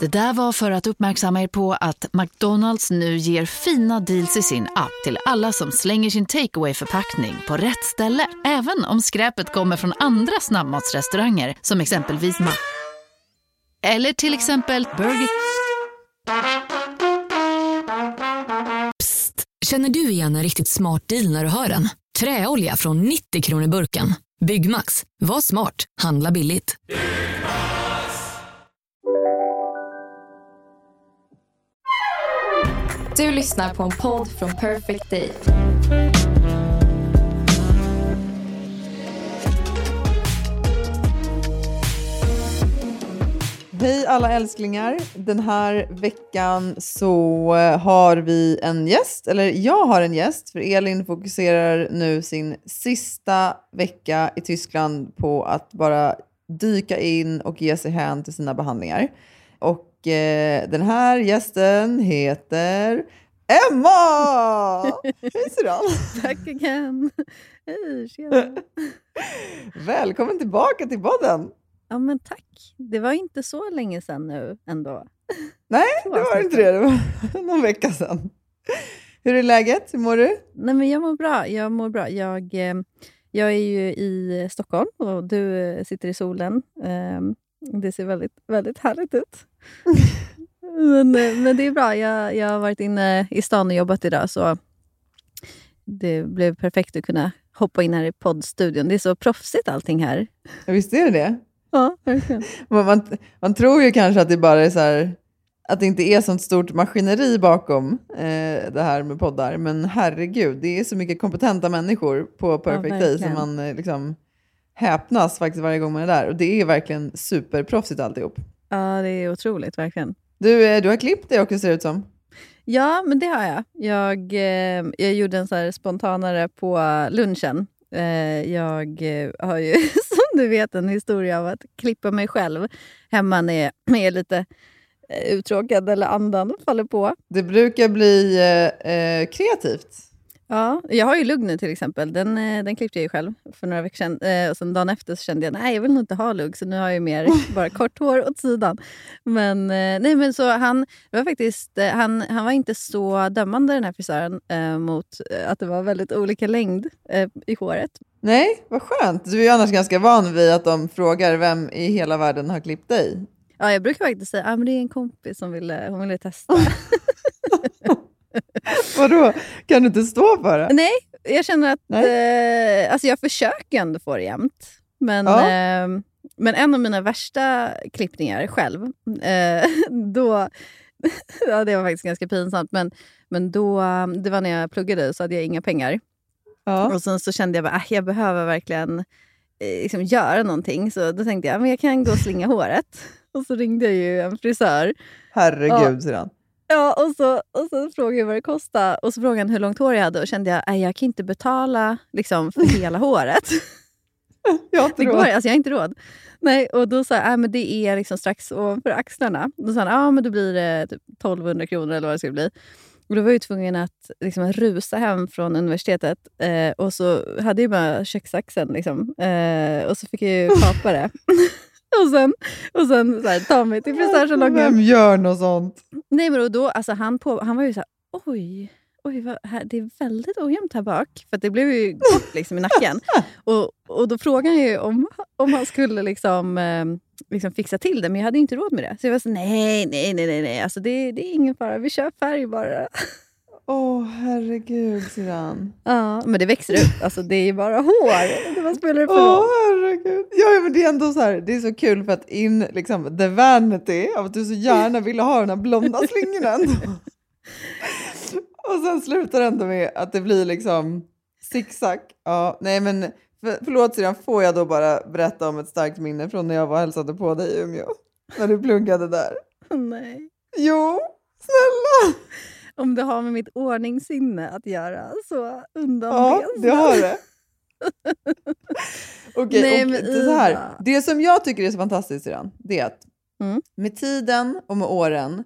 Det där var för att uppmärksamma er på att McDonalds nu ger fina deals i sin app till alla som slänger sin takeaway förpackning på rätt ställe. Även om skräpet kommer från andra snabbmatsrestauranger som exempelvis Ma... Eller till exempel Burger... Psst! Känner du igen en riktigt smart deal när du hör den? Träolja från 90 kronor burken. Byggmax. Var smart. Handla billigt. Du lyssnar på en podd från Perfect Day. Hej alla älsklingar! Den här veckan så har vi en gäst, eller jag har en gäst, för Elin fokuserar nu sin sista vecka i Tyskland på att bara dyka in och ge sig hän till sina behandlingar. Och eh, den här gästen heter Emma! Hej Siran! Tack again. Hej, tjena. Välkommen tillbaka till podden! Ja, men tack. Det var inte så länge sedan nu ändå. Nej, det var inte det. Det var någon vecka sedan. Hur är läget? Hur mår du? Nej, men jag mår bra. Jag mår bra. Jag, eh, jag är ju i Stockholm och du eh, sitter i solen. Det ser väldigt, väldigt härligt ut. men, eh, men det är bra. Jag, jag har varit inne i stan och jobbat idag, så det blev perfekt att kunna hoppa in här i poddstudion. Det är så proffsigt allting här. Ja, Visst är det det? Ja, verkligen. Man, man, man tror ju kanske att det bara är så här, att det inte är sånt stort maskineri bakom eh, det här med poddar. Men herregud, det är så mycket kompetenta människor på Perfect Day som man eh, liksom häpnas faktiskt varje gång man är där. Och det är verkligen superproffsigt alltihop. Ja, det är otroligt, verkligen. Du, eh, du har klippt dig också ser det ut som. Ja, men det har jag. Jag, eh, jag gjorde en så här spontanare på lunchen. Eh, jag eh, har ju, som du vet, en historia av att klippa mig själv hemma när jag är lite eh, uttråkad eller andan faller på. Det brukar bli eh, kreativt. Ja, jag har ju lugg nu till exempel. Den, eh, den klippte jag ju själv för några veckor sedan. Eh, och sen dagen efter så kände jag nej jag vill nog inte ha lugg så nu har jag mer bara kort hår åt sidan. Men, eh, nej, men så han, var faktiskt, han, han var inte så dömande den här frisören eh, mot att det var väldigt olika längd eh, i håret. Nej, vad skönt. Du är ju annars ganska van vid att de frågar vem i hela världen har klippt dig. Ja, jag brukar faktiskt säga att ah, men det är en kompis som ville, hon ville testa. Vadå? Kan du inte stå för det? nej, jag känner att eh, alltså jag försöker ändå få det jämnt. Men, Ja. eh, men en av mina värsta klippningar själv, eh, då, ja, det var faktiskt ganska pinsamt, men, men då, det var när jag pluggade så hade jag inga pengar. Ja. Och sen så kände jag att jag behöver verkligen eh, liksom, göra någonting. Så då tänkte jag men jag kan gå och slinga håret. Och så ringde jag ju en frisör. Herregud, Ja. Ja, och så, och så frågade jag vad det kostade och så frågade han hur långt hår jag hade och kände jag att jag kan inte betala liksom, för hela håret. Jag har inte Det går, råd. alltså, jag har inte råd. Nej, och då sa jag att men det är liksom strax ovanför axlarna. Då sa han ah, men då blir det typ 1200 kronor eller vad det skulle bli. Och då var jag tvungen att liksom, rusa hem från universitetet eh, och så hade jag bara köksaxeln. Liksom, eh, och så fick jag ju kapa det. och sen, och sen så här, ta mig till frisörsalongen. Vem gör något sånt? Nej, men och då, alltså, han, på, han var ju så här, oj, oj vad, här, det är väldigt ojämnt här bak. För det blev ju kort liksom, i nacken. Och, och då frågade han ju om, om han skulle liksom, eh, liksom fixa till det, men jag hade inte råd med det. Så jag var så nej, nej, nej, nej, nej. Alltså, det, det är ingen fara, vi kör färg bara. Åh, herregud, säger han. Ja, men det växer ut. Alltså, det är ju bara hår. Vad spelar det för Åh, roll? herregud. Ja, men det är ändå så här, det är så kul för att in liksom, the vanity av att du så gärna ville ha de här blonda ändå. Och sen slutar det ändå med att det blir liksom zigzag. Ja, nej men för, förlåt Sirian, får jag då bara berätta om ett starkt minne från när jag var och hälsade på dig i Umeå? När du pluggade där. Nej. Jo, snälla! Om det har med mitt ordningssinne att göra, så undan Ja, det. har det. Okej, Nej, och det, så här, det som jag tycker är så fantastiskt Sirian, det är att Mm. med tiden och med åren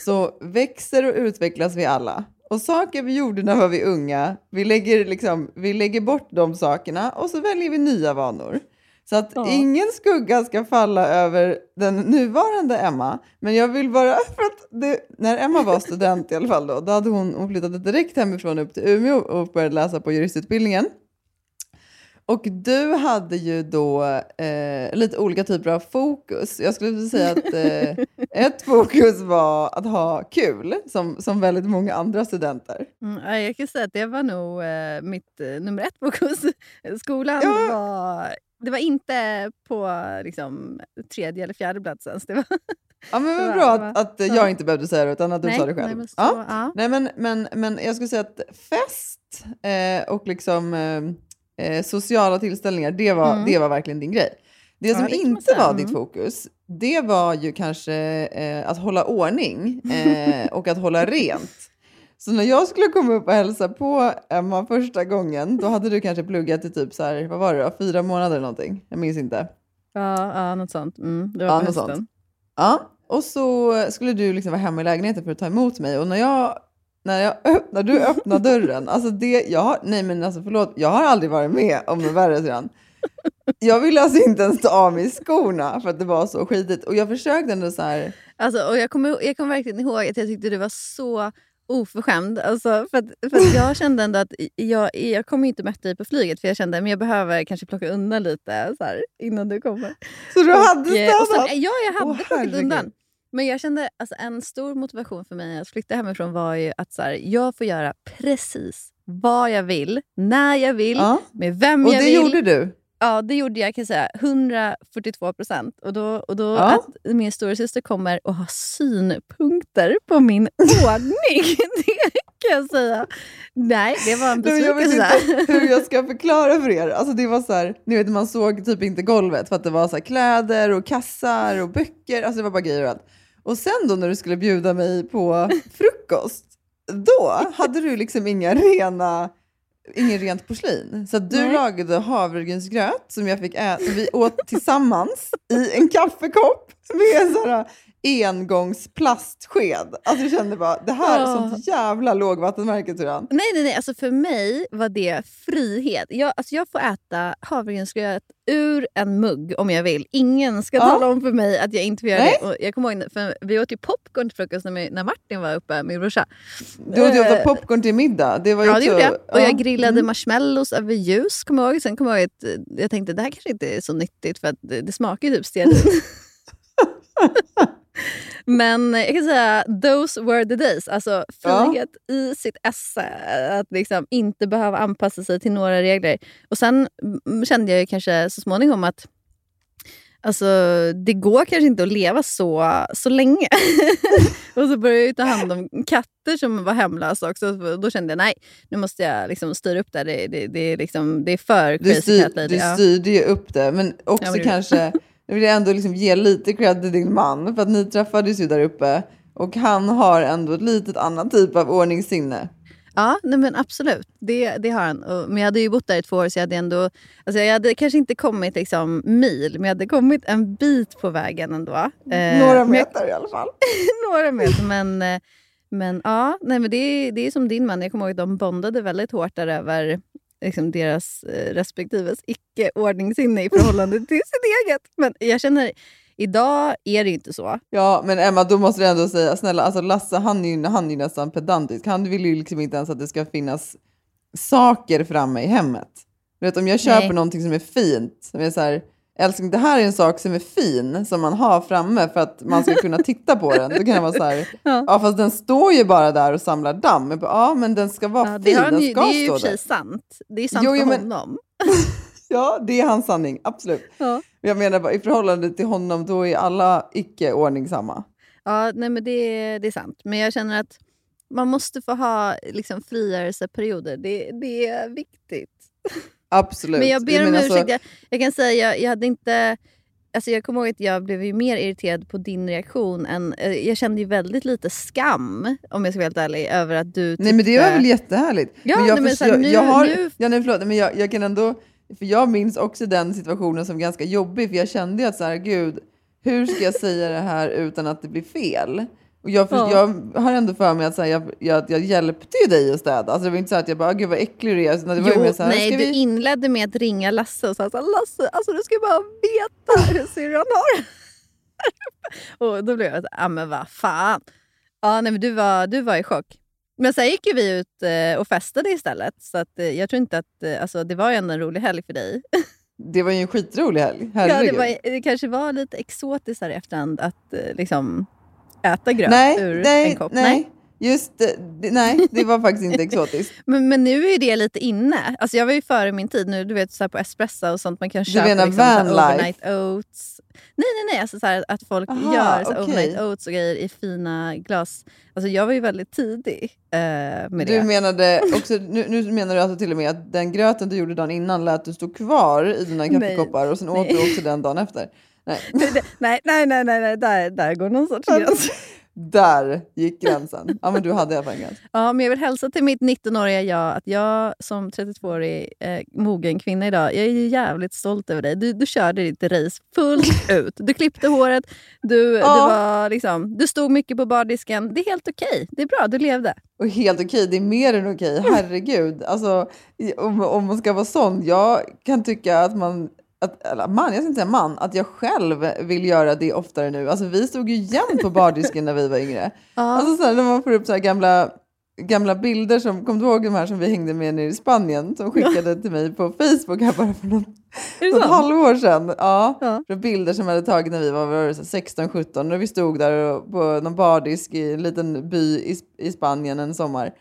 så växer och utvecklas vi alla. Och saker vi gjorde när vi var unga, vi lägger, liksom, vi lägger bort de sakerna och så väljer vi nya vanor. Så att Ja. ingen skugga ska falla över den nuvarande Emma. Men jag vill bara, för att det, när Emma var student i alla fall då, då hade hon, hon flyttade direkt hemifrån upp till Umeå och började läsa på juristutbildningen. Och du hade ju då eh, lite olika typer av fokus. Jag skulle säga att eh, ett fokus var att ha kul, som, som väldigt många andra studenter. Mm, ja, jag kan säga att det var nog eh, mitt eh, nummer ett fokus. Skolan Ja. var... Det var inte på liksom, tredje eller fjärde platsen. Så det var, Ja, men Det vad var- bra att, att ja. jag inte behövde säga det, utan att du nej, sa det själv. Nej, men, så, ja. ja. Nej, men, men, men jag skulle säga att fest eh, och liksom, eh, eh, sociala tillställningar, det var, Mm. det var verkligen din grej. Det Ja, som det inte var Mm. ditt fokus, det var ju kanske eh, att hålla ordning eh, och att hålla rent. Så när jag skulle komma upp och hälsa på Emma första gången, då hade du kanske pluggat i typ så här, vad var det då, fyra månader eller någonting? Jag minns inte. Ja, ja, något sånt. Mm, det var Ja, på något sånt. hösten. Ja, och så skulle du liksom vara hemma i lägenheten för att ta emot mig. Och när jag, när jag när du öppnar dörren, alltså det, jag har, nej men alltså förlåt, jag har aldrig varit med om något värre sedan. Jag ville alltså inte ens ta av mig skorna för att det var så skitigt. Och jag försökte ändå så här, Alltså, och jag kommer jag kommer verkligen ihåg att jag tyckte du var så oförskämd. Alltså, för att, för att jag kände ändå att jag, jag kommer inte möta dig på flyget för jag kände att jag behöver kanske plocka undan lite så här, innan du kommer. så du hade eh, och stannat? ja, jag hade Åh, plockat undan. Men jag kände alltså, en stor motivation för mig att flytta hemifrån var ju att så här, jag får göra precis vad jag vill, när jag vill, Ja, med vem och jag det vill. gjorde du. Ja, det gjorde jag kan jag säga. 142 procent. Och då, och då Ja. att min storasyster kommer och har synpunkter på min ordning, det kan jag säga. Nej, det var en men jag vet besvikelse. inte hur jag ska förklara för er. Alltså det var så här, ni vet man såg typ inte golvet för att det var så här kläder och kassar och böcker. Alltså det var bara grejer och allt. Och sen då när du skulle bjuda mig på frukost, då hade du liksom inga rena Ingen rent porslin. Så du Nej. lagade havregrynsgröt som jag fick äta. Vi åt tillsammans i en kaffekopp med här engångsplastsked. Alltså jag kände bara, det här är Ja. sånt jävla lågvattenmärke jag. Nej, nej, nej. Alltså för mig var det frihet. Jag, alltså jag får äta havregrynsgröt ur en mugg om jag vill. Ingen ska Ja. tala om för mig att jag inte får göra Nej. det. Och jag kommer ihåg, för vi åt ju popcorn till frukost när, vi- när Martin var uppe, min brorsa. Du åt ju ofta Eh, popcorn till middag. Det var ju Ja, det gjorde jag. Och ja. jag grillade Mm. marshmallows över ljus, kommer jag ihåg. Sen kommer jag ihåg att eh, jag tänkte det här kanske inte är så nyttigt för att det, det smakar ju typ stearin. Men jag kan säga, those were the days. Alltså Ja. frihet i sitt esse. Att liksom inte behöva anpassa sig till några regler. Och sen mm, kände jag ju kanske så småningom att Alltså, det går kanske inte att leva så, så länge. och så började jag ta hand om katter som var hemlösa också. Då kände jag nej, nu måste jag liksom styra upp det. Det, det, det, är liksom, det är för Du, crazy styr, cat lady. du Ja. styrde ju upp det, men också Ja, men kanske, nu vill jag ändå liksom ge lite cred till din man, för att ni träffades ju där uppe och han har ändå ett litet annat typ av ordningssinne. Ja, nej men absolut. Det, det har han. Men jag hade ju bott där i två år så jag hade ändå... Alltså jag hade kanske inte kommit liksom mil, men jag hade kommit en bit på vägen ändå. Eh, Några men jag- meter i alla fall. några meter. Men, eh, men ja, nej, men det, är- det är som din man. Jag kommer ihåg att de bondade väldigt hårt där över liksom, deras eh, respektives icke-ordningssinne i förhållande till sitt eget. Men jag känner, idag är det ju inte så. Ja, men Emma, då måste du ändå säga, snälla, alltså Lasse han är ju, han är ju nästan pedantisk. Han vill ju liksom inte ens att det ska finnas saker framme i hemmet. Du vet, om jag köper Nej. någonting som är fint, som är så här, älskling, det här är en sak som är fin, som man har framme för att man ska kunna titta på den. Då kan jag vara så här, Ja. ja fast den står ju bara där och samlar damm. Bara, Ja, men den ska vara Ja, det, fin, den ju, ska det är ju i och för sig sant. Det är sant Jo, för jo, men- honom. Ja, det är hans sanning, absolut. Ja. Jag menar bara, i förhållande till honom, då är alla icke ordningsamma. Ja, nej, men det, det är sant. Men jag känner att man måste få ha liksom, frigörelseperioder. Det, det är viktigt. Absolut. Men jag ber om ursäkt. Jag, jag kan säga, jag, jag hade inte... Alltså jag kommer ihåg att jag blev ju mer irriterad på din reaktion. Än, eh, jag kände ju väldigt lite skam, om jag ska vara helt ärlig, över att du tyckte... Nej men det var väl jättehärligt. Ja, men jag, nej, men förs- så här, jag, nu- jag har, nu- ja, nej, förlåt, men jag, jag kan ändå, för jag minns också den situationen som ganska jobbig, för jag kände ju att så här, gud, hur ska jag säga det här utan att det blir fel? Och jag, för, Ja. jag har ändå för mig att så här, jag, jag, jag hjälpte ju dig att städa. Alltså, det var inte så att jag bara, gud vad äcklig du är. Så det var ju Jo, mer så här, nej, du vi... inledde med att ringa Lasse och sa så här, Lasse, alltså du ska bara veta hur syrran har Och då blev jag så här, ah, men vad fan. Ja, nej, men du, var, du var i chock. Men sen gick ju vi ut eh, och festade istället. Så att, eh, jag tror inte att, eh, alltså, det var ju ändå en rolig helg för dig. Det var ju en skitrolig helg. Ja, Herregud. det, var, det kanske var lite exotiskt här i efterhand att liksom, äta gröt nej, ur nej, en kopp. nej. Just det, nej, det var faktiskt inte exotiskt. Men, men nu är det lite inne. Alltså jag var ju före min tid nu, du vet så här på espresso och sånt man kan Du köpa. menar liksom, van life? overnight oats. Nej, nej, nej. Alltså så här, att folk Aha, gör så okej. overnight oats och grejer i fina glas. Alltså jag var ju väldigt tidig eh, med Du det. menade också, nu, nu menar du alltså till och med att den gröten du gjorde dagen innan lät du stå kvar i dina Nej. kaffekoppar och sen åt du Nej. också den dagen efter? Nej, nej, nej, nej, nej. Där, där går någon sorts gräns. där gick gränsen. Ja, men du hade i alla fall en gräns. Ja, men jag vill hälsa till mitt 19-åriga jag att jag som 32-årig eh, mogen kvinna idag, jag är ju jävligt stolt över dig. Du, du körde ditt race fullt ut. Du klippte håret, du, Ja. du, var liksom, du stod mycket på bardisken. Det är helt okej. Det är bra, du levde. Och helt okej, det är mer än okej. Herregud. Alltså, om, om man ska vara sån, jag kan tycka att man, att, eller man, jag ska inte säga man, att jag själv vill göra det oftare nu. Alltså vi stod ju jämt på bardisken när vi var yngre. Alltså så här, när man får upp så här gamla, gamla bilder som, kom du ihåg de här som vi hängde med nere i Spanien? Som skickade till mig på Facebook här bara för något, halvår sedan. Ja, Ja. Bilder som jag hade tagit när vi var, var 16-17 när vi stod där och- på någon bardisk i en liten by i, i Spanien en sommar.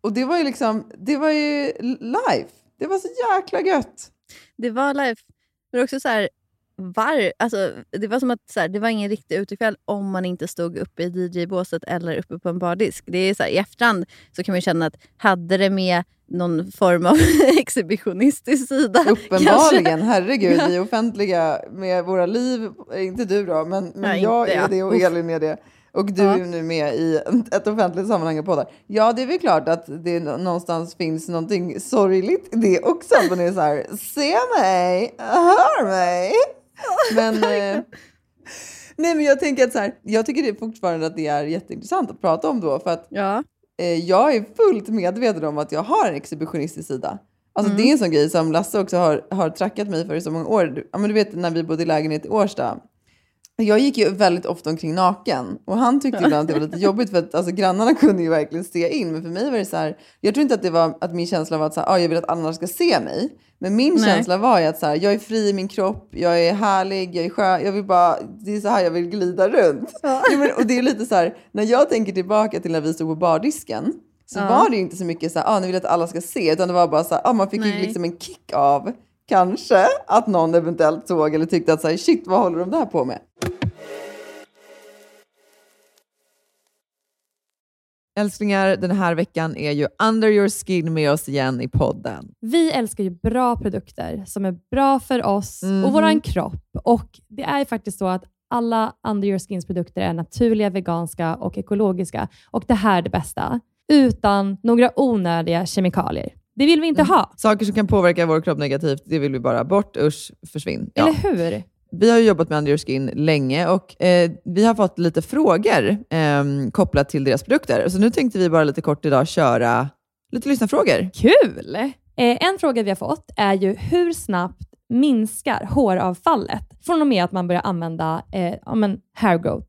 Och det var ju liksom, det var ju life. Det var så jäkla gött. Det var life. Men också så här, var, alltså, det var som att så här, det var ingen riktig utekväll om man inte stod uppe i DJ-båset eller uppe på en bardisk. Det är så här, I efterhand så kan man känna att hade det med någon form av exhibitionistisk sida. Uppenbarligen, herregud, vi är offentliga med våra liv. Inte du då, men, men Nej, jag är jag. det och. Elin är det. Och du Ja. är nu med i ett offentligt sammanhang och poddar. Ja, det är väl klart att det nå- någonstans finns någonting sorgligt i det också. Att man är så här, se mig, hör mig. Men, eh, nej, men jag tänker att så här, jag tycker det fortfarande att det är jätteintressant att prata om då. För att Ja. eh, jag är fullt medveten om att jag har en exhibitionistisk sida. Alltså Mm. det är en sån grej som Lasse också har, har trackat mig för i så många år. Du, ja, men du vet när vi bodde i lägenhet i Årsta. Jag gick ju väldigt ofta omkring naken och han tyckte ibland att det var lite jobbigt för att alltså, grannarna kunde ju verkligen se in. Men för mig var det så här, jag tror inte att det var att min känsla var att så här, ah, jag vill att andra ska se mig. Men min Nej. känsla var ju att så här, jag är fri i min kropp, jag är härlig, jag är skön, jag vill bara, det är så här jag vill glida runt. Ja, men, och det är lite så här, när jag tänker tillbaka till när vi stod på bardisken så Ja. var det ju inte så mycket så här, ah, ni vill att alla ska se, utan det var bara så här, ah, man fick ju liksom en kick av kanske att någon eventuellt såg eller tyckte att så här, shit, vad håller de där på med? Älsklingar, den här veckan är ju Under your skin med oss igen i podden. Vi älskar ju bra produkter som är bra för oss Mhm. och våran kropp. Och Det är faktiskt så att alla Under Your Skins produkter är naturliga, veganska och ekologiska. Och det här är det bästa. Utan några onödiga kemikalier. Det vill vi inte ha. Saker som kan påverka vår kropp negativt, det vill vi bara bort. Usch, försvinn. Ja. Eller hur? Vi har jobbat med Under Your Skin länge och eh, vi har fått lite frågor eh, kopplat till deras produkter. Så nu tänkte vi bara lite kort idag köra lite lyssnarfrågor. Kul! Eh, en fråga vi har fått är ju hur snabbt minskar håravfallet från och med att man börjar använda eh, ja, men hair growth?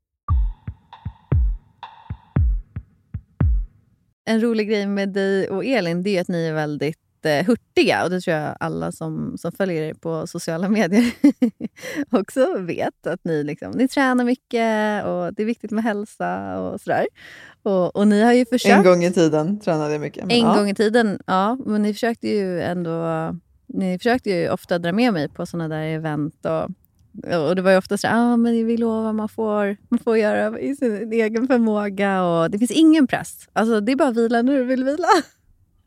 En rolig grej med dig och Elin det är att ni är väldigt eh, hurtiga. Och det tror jag alla som, som följer er på sociala medier också vet. Att ni, liksom, ni tränar mycket och det är viktigt med hälsa och sådär. Och, och ni har ju försökt... En gång i tiden tränade jag mycket. en ja. gång i tiden, ja. Men ni försökte ju ändå... Ni försökte ju ofta dra med mig på sådana där event. Och, och det var ju ofta så ah, men vi lovar, man får, man får göra i sin egen förmåga. Och det finns ingen press. Alltså, det är bara att vila när du vill vila.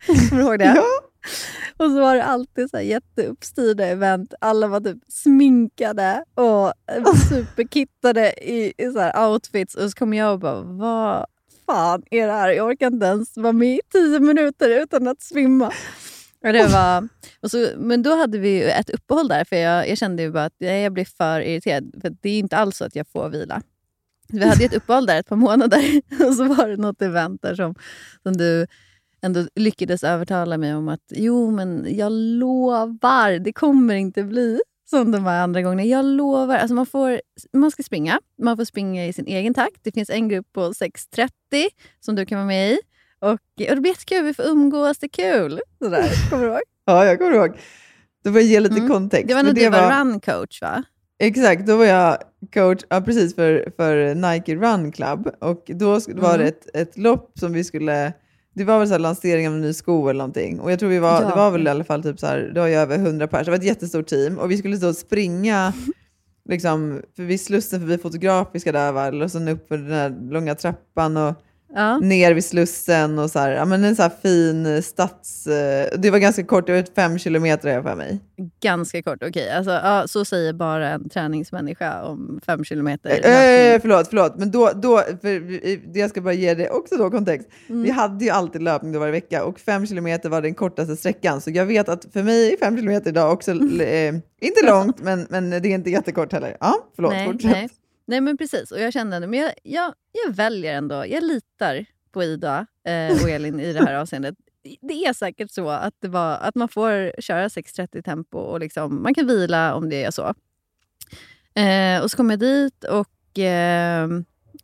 Kommer du ihåg det? Ja. Och så var det alltid så här jätteuppstyrda event. Alla var typ sminkade och superkittade i, i så outfits. Och så kom jag och bara, vad fan är det här? Jag orkar inte ens vara med i tio minuter utan att svimma. Och det var, och så, men då hade vi ett uppehåll där, för jag, jag kände ju bara att jag blev för irriterad. För det är inte alls så att jag får vila. Vi hade ett uppehåll där ett par månader och så var det något event där som, som du ändå lyckades övertala mig om att jo, men jag lovar, det kommer inte bli som de här andra gångerna. Jag lovar. Alltså man, får, man ska springa. Man får springa i sin egen takt. Det finns en grupp på 6.30 som du kan vara med i. Och, och det blir jättekul. Vi får umgås. Det är kul. Sådär. Kommer du ihåg? Ja, jag kommer ihåg. Då får jag ge lite Mm. kontext. Det var när du var run coach, va? Exakt, då var jag coach ja, precis för, för Nike Run Club. Och då var Mm. det ett, ett lopp som vi skulle... Det var väl så lansering av en ny sko eller någonting. Och jag tror vi var, Ja. det var väl i alla fall typ så här, det var ju över 100 pers. Det var ett jättestort team. Och vi skulle så springa liksom, förbi Slussen, förbi Fotografiska där va? och sen upp för den här långa trappan och Ja. ner vid Slussen och så här. Ja, men en så här fin stads... eh, Det var ganska kort, det var fem kilometer för mig. Ganska kort. Okej, alltså, ja, så säger bara en träningsmänniska om fem kilometer. Eh, eh, förlåt, förlåt. Men då, då för jag ska bara ge det också då kontext. Mm. Vi hade ju alltid löpning då varje vecka och fem kilometer var den kortaste sträckan. Så jag vet att för mig är fem kilometer idag också, eh, inte långt, men, men det är inte jättekort heller. Ja, förlåt, nej, fortsätt. nej. Nej, men precis. Och jag kände men jag, jag, jag väljer ändå, jag litar på Ida eh, och Elin i det här avseendet. Det är säkert så att, det var, att man får köra 6.30 tempo och liksom, man kan vila om det är så. Eh, och så kom jag dit och, eh,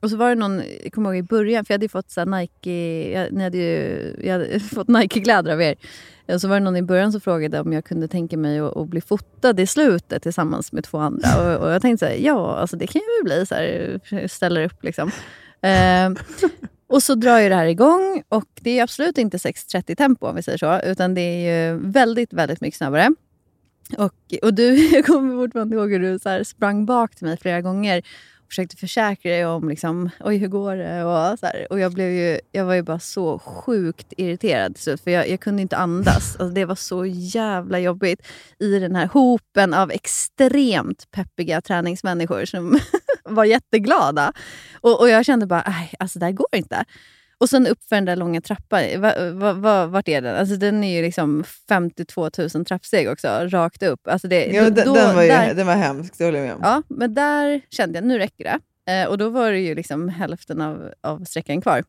och så var det någon, jag kommer ihåg i början, för jag hade ju fått så Nike, jag, ni hade ju, jag hade fått Nike-kläder av er. Och så var det någon i början som frågade om jag kunde tänka mig att, att bli fotad i slutet tillsammans med två andra. Och, och jag tänkte så här, ja, alltså det kan jag väl bli. Så här, eh, ställer upp liksom. Eh, och så drar ju det här igång och det är absolut inte 6.30 tempo om vi säger så, utan det är ju väldigt, väldigt mycket snabbare. Och, och du, jag kommer fortfarande ihåg hur du så här sprang bak till mig flera gånger försökte försäkra dig om liksom, oj hur går det? Och, så här. och jag, blev ju, jag var ju bara så sjukt irriterad till slut, för jag, jag kunde inte andas. Alltså, det var så jävla jobbigt i den här hopen av extremt peppiga träningsmänniskor som var jätteglada. Och, och jag kände bara, nej, alltså det här går inte. Och sen upp för den där långa trappan. Va, va, va, vart är den? Alltså den är ju liksom 52 000 trappsteg också, rakt upp. Alltså det, Ja, då- den, var ju, där- den var hemsk, det håller jag med om. Ja, men där kände jag nu räcker det. Eh, och då var det ju liksom hälften av, av sträckan kvar.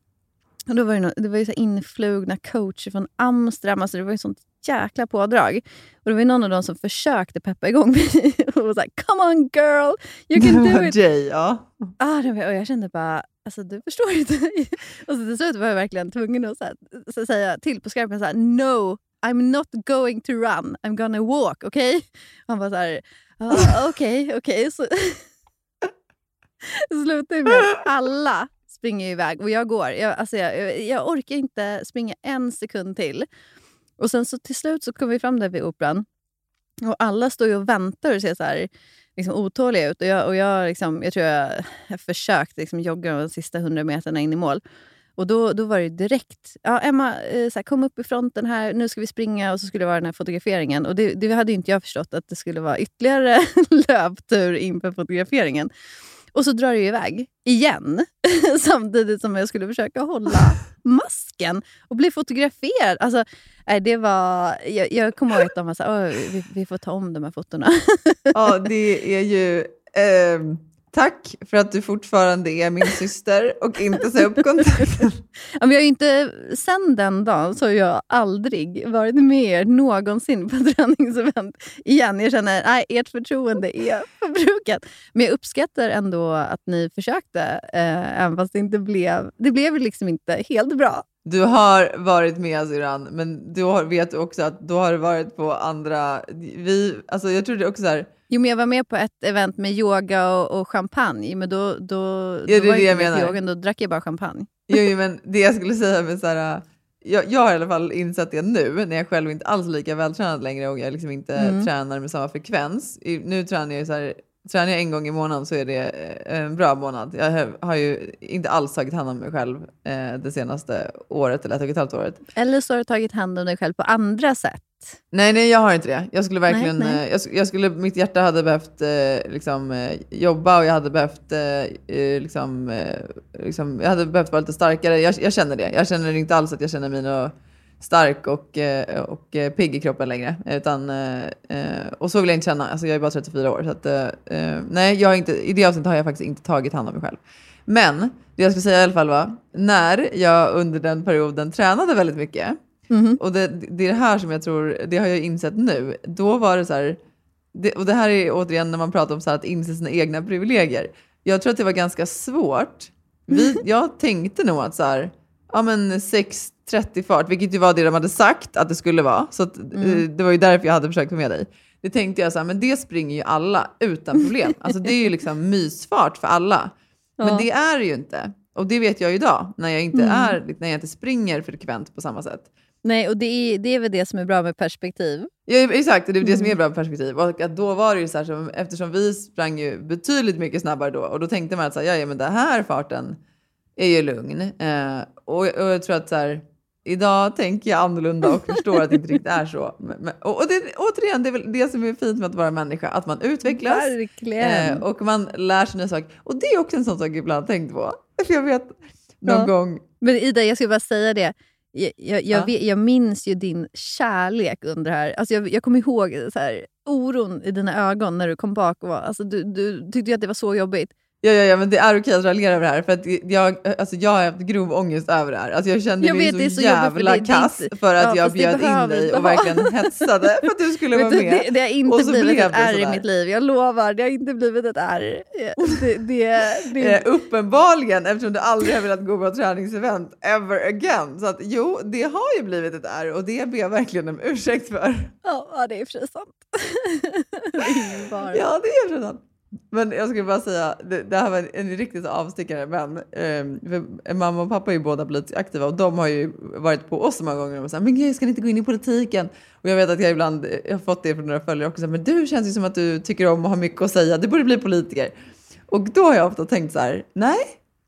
Och då var det, no, det var ju så influgna coacher från Amsterdam. Alltså det var ju sånt jäkla pådrag. Och det var ju någon av dem som försökte peppa igång mig. och var såhär, come on girl, you can do it. Jay, ja. Ah, det var, och jag kände bara, alltså du förstår inte. och så till slut var jag verkligen tvungen att så här, så säga till på skarpen så här, no, I'm not going to run, I'm gonna walk, okej? Okay? Han var så här, ah, okej, okej. Så det slutade med att alla springer iväg och jag går. Jag, alltså jag, jag, orkar inte springa en sekund till. Och sen så till slut så kom vi fram där vid operan och alla står ju och väntar och ser så här liksom otåliga ut. Och jag, och jag, liksom, jag tror jag, jag försökte liksom jogga de sista hundra meterna in i mål. Och då, då var det direkt, ja, Emma, eh, så här, kom upp i fronten här, nu ska vi springa. Och så skulle det vara den här fotograferingen. Och det, det hade ju inte jag förstått, att det skulle vara ytterligare löptur inför fotograferingen. Och så drar det iväg igen. Samtidigt som jag skulle försöka hålla masken och bli fotograferad. Alltså, det var, jag, jag kommer ihåg att de var så här, vi, vi får ta om de här fotona. Ja, det är ju... ehm, tack för att du fortfarande är min syster och inte sa upp kontakten. Ja, men jag inte, sen den dagen så har jag aldrig varit med er någonsin på träningsevent igen. Jag känner att ert förtroende är förbrukat. Men jag uppskattar ändå att ni försökte, eh, även fast det inte blev, det blev liksom inte helt bra. Du har varit med syrran, men du har, vet också att du har varit på andra... Vi, alltså jag tror det är också så här, Jo, men jag var med på ett event med yoga och, och champagne, men då, då, det då var det jag med yogan, då drack jag bara champagne. Jo, jo, men det jag skulle säga med så här, jag, jag har i alla fall insett det nu när jag själv inte alls är lika vältränad längre och jag liksom inte Mm. tränar med samma frekvens. Nu tränar jag så här, tränar jag en gång i månaden så är det eh, en bra månad. Jag har- ju inte alls tagit hand om mig själv eh, det senaste året eller ett och ett halvt året. Eller så har du tagit hand om dig själv på andra sätt. Nej, nej, jag har inte det. Jag skulle verkligen, Nej, nej. eh, Jag, jag skulle, mitt hjärta hade behövt eh, liksom, jobba och jag hade behövt, eh, liksom, eh, liksom, jag hade behövt vara lite starkare. Jag, jag känner det. Jag känner inte alls att jag känner mig nå stark och, eh, och eh, pigg i kroppen längre. Utan, eh, och så vill jag inte känna. Alltså, jag är bara 34 år. Så att, nej, jag har inte, i det avseendet har jag faktiskt inte tagit hand om mig själv. Men det jag skulle säga i alla fall var, när jag under den perioden tränade väldigt mycket, Mhm. och det, det är det här som jag tror, det har jag insett nu. Då var det så här, det, och det här är återigen när man pratar om så här att inse sina egna privilegier. Jag tror att det var ganska svårt. Vi, jag tänkte nog att så här, ja men 6.30 fart, vilket ju var det de hade sagt att det skulle vara. Så att, eh, det var ju därför jag hade försökt få med dig. Det tänkte jag så här, men det springer ju alla utan problem. Alltså det är ju liksom mysfart för alla. Men Ja. det är det ju inte. Och det vet jag ju idag, när jag inte, är, när jag inte springer frekvent på samma sätt. Nej, och det är, det är väl det som är bra med perspektiv. Ja, exakt, det är det som Mm. är bra perspektiv. Och att då var det ju så här, som, eftersom vi sprang ju betydligt mycket snabbare då och då tänkte man att så här, ja, ja, men den här farten är ju lugn. Eh, och, och jag tror att så här, idag tänker jag annorlunda och förstår att det inte riktigt är så. Men, och det, återigen, det är väl det som är fint med att vara människa, att man utvecklas. Eh, och man lär sig nya saker. Och det är också en sån sak jag ibland tänkt på. För jag vet någon Ja. gång Men Ida, jag skulle bara säga det. Jag, jag, jag, Ja. vet, jag minns ju din kärlek under det här. Alltså jag, jag kommer ihåg så här, oron i dina ögon när du kom bak. Och var, alltså du, du tyckte att det var så jobbigt. Ja, ja, ja, men det är okej att raljera över det här för att jag, alltså, jag har haft grov ångest över det här. Alltså, jag kände Jag mig vet, så, så för jävla kass för att Ja, jag bjöd in dig och verkligen hetsade för att du skulle vara med. det, det har Och inte så blivit ett ärr i mitt liv. Jag lovar, det har inte blivit ett ärr. Det, det, det, Eh, uppenbarligen eftersom du aldrig har velat gå på träningsevent ever again. Så att jo, det har ju blivit ett ärr och det ber jag verkligen om ursäkt för. ja, det är i och för sig sant. Det är. Ja, det är redan. Men jag skulle bara säga, det, det här var en, en riktigt avstickare, men eh, för mamma och pappa är ju båda politiskt aktiva och de har ju varit på oss så många gånger och sagt men gud, ska ni inte gå in i politiken? Och jag vet att jag ibland eh, jag har fått det från några följare också, men du känns ju som att du tycker om att ha mycket att säga, du borde bli politiker. Och då har jag ofta tänkt så här, nej,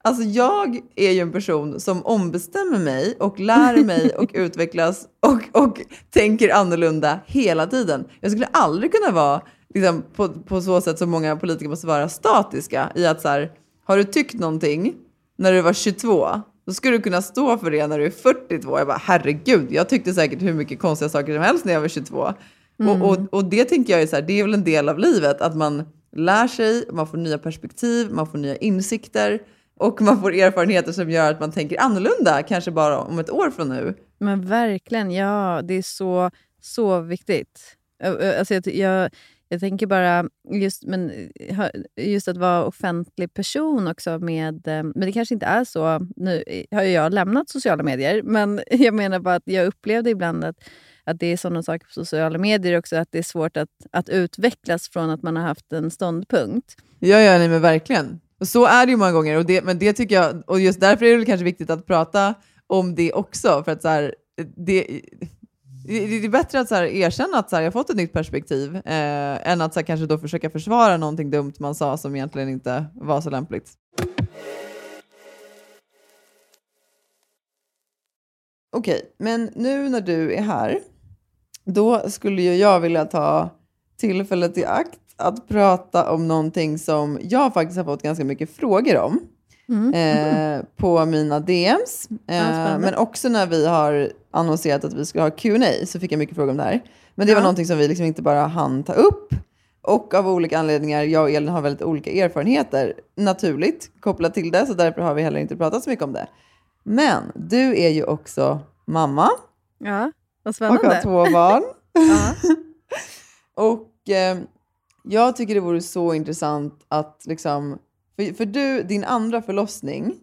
alltså jag är ju en person som ombestämmer mig och lär mig och utvecklas och, och tänker annorlunda hela tiden. Jag skulle aldrig kunna vara liksom, på, på så sätt som många politiker måste vara statiska i att så här, har du tyckt någonting när du var 22 då skulle du kunna stå för det när du är 42. Jag bara herregud, jag tyckte säkert hur mycket konstiga saker som helst när jag var 22. Och, och, och det tänker jag är så här, det är väl en del av livet att man lär sig, man får nya perspektiv, man får nya insikter och man får erfarenheter som gör att man tänker annorlunda, kanske bara om ett år från nu. Men verkligen, ja. Det är så, så viktigt. Alltså jag, jag, jag tänker bara just, men, eh, just att vara offentlig person också. Med, eh, men det kanske inte är så. Nu eh, har ju jag lämnat sociala medier, men jag menar bara att jag upplevde ibland att, att det är sådana saker på sociala medier också, att det är svårt att, att utvecklas från att man har haft en ståndpunkt. Ja, ja, nej, men verkligen. Och så är det ju många gånger. Och det, men det tycker jag, och just därför är det kanske viktigt att prata om det också. För att så här, det, det det är bättre att så här, erkänna att så här, jag har fått ett nytt perspektiv eh, än att så här, kanske då försöka försvara någonting dumt man sa som egentligen inte var så lämpligt. Okej, men nu när du är här, då skulle ju jag vilja ta tillfället i akt att prata om någonting som jag faktiskt har fått ganska mycket frågor om Mm. eh, på mina DMs. Eh, men också när vi har annonserat att vi ska ha Q&A så fick jag mycket frågor om det här. Men det var Ja. någonting som vi liksom inte bara hann ta upp. Och av olika anledningar, jag och Elin har väldigt olika erfarenheter naturligt kopplat till det, så därför har vi heller inte pratat så mycket om det. Men du är ju också mamma Ja, vad och spännande. har två barn. Och eh, jag tycker det vore så intressant att liksom, för, för du, din andra förlossning,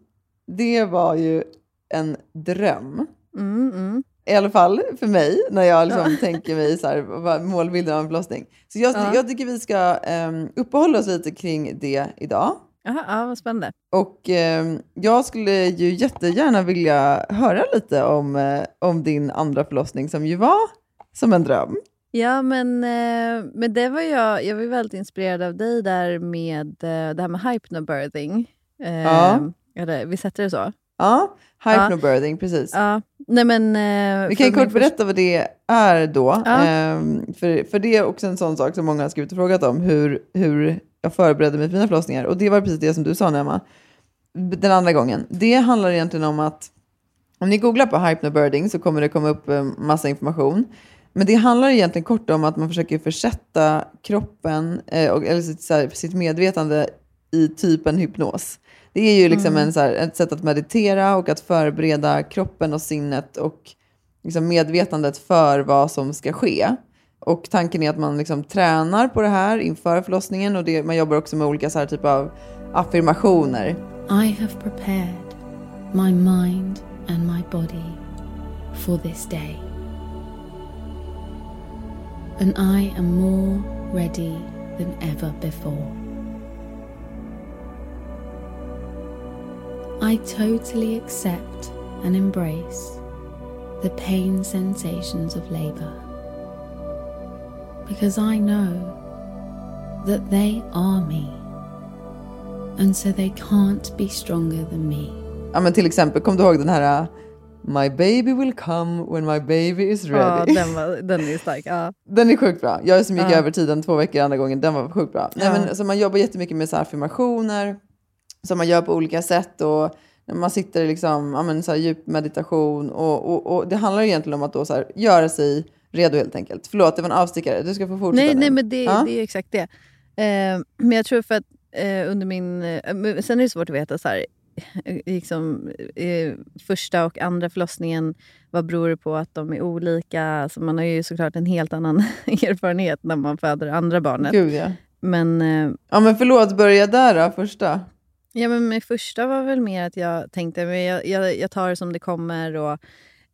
det var ju en dröm. Mm, mm. I alla fall för mig, när jag liksom tänker mig så här, målbilden av en förlossning. Så jag, Ja. jag tycker vi ska um, uppehålla oss lite kring det idag. Jaha, ja, vad spännande. Och ehm, jag skulle ju jättegärna vilja höra lite om, eh, om din andra förlossning som ju var som en dröm. Ja, men, eh, men det var jag, jag var väldigt inspirerad av dig där med eh, det här med hypnobirthing. Eh, Ja. Eller, visst hette det så? Ja, hypnobirthing, precis. Ja. Nej, men, eh, Vi kan kort berätta vad det är då. Ja. Ehm, för, för det är också en sån sak som många har skrivit och frågat om, hur, hur jag förberedde mig för mina förlossningar. Och det var precis det som du sa, Emma, den andra gången. Det handlar egentligen om att om ni googlar på hypnobirthing så kommer det komma upp eh, massa information. Men det handlar egentligen kort om att man försöker försätta kroppen, eh, och, eller sitt, så här, sitt medvetande i typ en hypnos. Det är ju liksom en, så här, ett sätt att meditera och att förbereda kroppen och sinnet och liksom medvetandet för vad som ska ske. Och tanken är att man liksom tränar på det här inför förlossningen och det, man jobbar också med olika så här typ av affirmationer. I have prepared my mind and my body for this day. And I am more ready than ever before. I totally accept and embrace the pain sensations of labour because I know that they are me and so they can't be stronger than me. Ja, men till exempel, kom du ihåg den här My baby will come when my baby is Ja, ready. den, var, den är stark. Ja. Den är sjukt bra. Jag som gick Ja. över tiden två veckor andra gången, den var sjukt bra. Nej, Ja. men, så man jobbar jättemycket med så här affirmationer som man gör på olika sätt. Och man sitter i liksom, ja, men, så här, djup meditation. Och, och, och det handlar egentligen om att då, så här, göra sig redo helt enkelt. Förlåt, det var en avstickare. Du ska få fortsätta Nej, nu. nej, men det, Ja. det är exakt det. Eh, men jag tror för att eh, under min... Eh, sen är det svårt att veta så här, liksom, första och andra förlossningen, vad beror det på att de är olika? Alltså man har ju såklart en helt annan erfarenhet när man föder andra barnet. Gud ja. Men, eh, Ja men förlåt, börja där då, första. ja, men min första var väl mer att jag tänkte men jag, jag, jag tar det som det kommer. Och,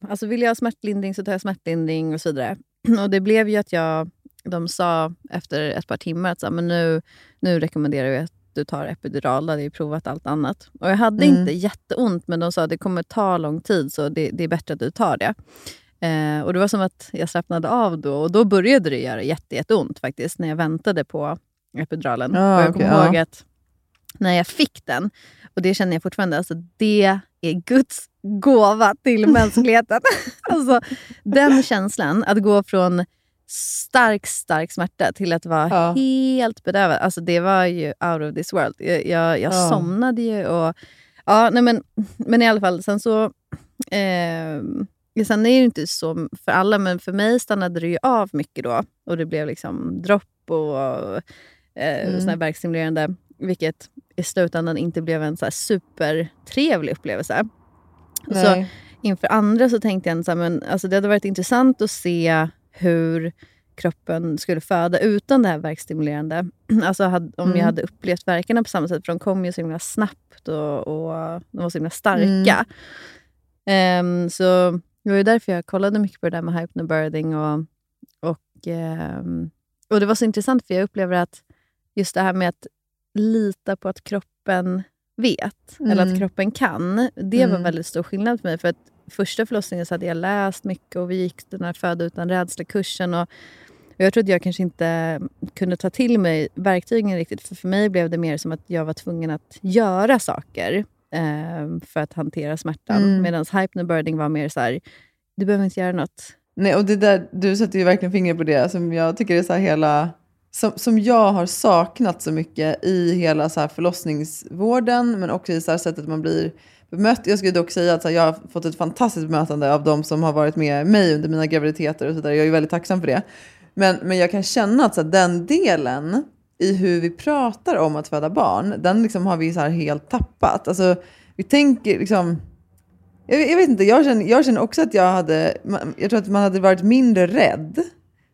alltså vill jag ha smärtlindring så tar jag smärtlindring och så vidare. Och det blev ju att jag, de sa efter ett par timmar att så, här, men nu, nu rekommenderar vi att du tar epidural. Då hade jag ju provat allt annat. Och jag hade Mm. inte jätteont men de sa att det kommer ta lång tid så det, det är bättre att du tar det. Eh, och Det var som att jag slappnade av då och då började det göra jätte, jätteont faktiskt när jag väntade på epiduralen. Ah, och jag kommer ihåg ja. att när jag fick den, och det känner jag fortfarande, alltså det är Guds gåva till mänskligheten. alltså den känslan, att gå från stark, stark smärta till att vara Ja. helt bedövad. Alltså det var ju out of this world. Jag, jag, jag Ja. somnade ju och... Ja, nej men, men i alla fall, sen så... Eh, sen är det ju inte så för alla, men för mig stannade det ju av mycket då. Och det blev liksom dropp och eh, Mm. här verkstimulerande, vilket i slutändan inte blev en så här supertrevlig upplevelse. Så Nej. inför andra så tänkte jag så men, alltså det hade varit intressant att se hur kroppen skulle föda utan det här verkstimulerande. Alltså hade, om Mm. jag hade upplevt verkarna på samma sätt, för de kom ju så himla snabbt och, och de var så himla starka. Ehm, så det var ju därför jag kollade mycket på det där med hypnobirthing. Och, och, ehm, och det var så intressant för jag upplever att just det här med att lita på att kroppen vet, eller att Mm. kroppen kan. Det var Mm. väldigt stor skillnad för mig. För att första förlossningen så hade jag läst mycket och vi gick den här Föda utan rädsla-kursen. Och, och jag att jag kanske inte kunde ta till mig verktygen riktigt. För för mig blev det mer som att jag var tvungen att göra saker eh, för att hantera smärtan. Mm. Medan hypnobirthing var mer så här, du behöver inte göra något. Nej, och det där, du sätter ju verkligen fingret på det som jag tycker är så här hela som, som jag har saknat så mycket i hela så här förlossningsvården, men också i så här sättet man blir bemött. Jag skulle dock säga att så här, jag har fått ett fantastiskt bemötande av de som har varit med mig under mina graviditeter och så där. Jag är väldigt tacksam för det. Men, men jag kan känna att så här, den delen i hur vi pratar om att föda barn, den liksom har vi så här helt tappat. Alltså, vi tänker liksom... Jag, jag vet inte, jag känner, jag känner också att jag hade... Jag tror att man hade varit mindre rädd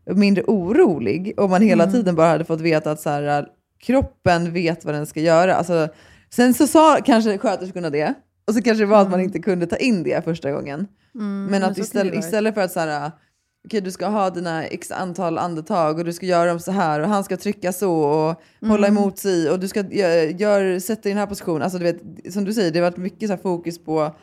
mindre orolig om man hela tiden bara hade fått veta att så här, kroppen vet vad den ska göra. Alltså, sen så sa kanske sköterskorna det, och så kanske det var att man inte kunde ta in det första gången. men att det istället, istället för att så här, okej du ska ha dina x antal andetag och du ska göra dem så här och han ska trycka så och hålla emot sig och du ska gör, gör, sätta dig i den här positionen. Alltså du vet, som du säger, det har varit mycket så här fokus på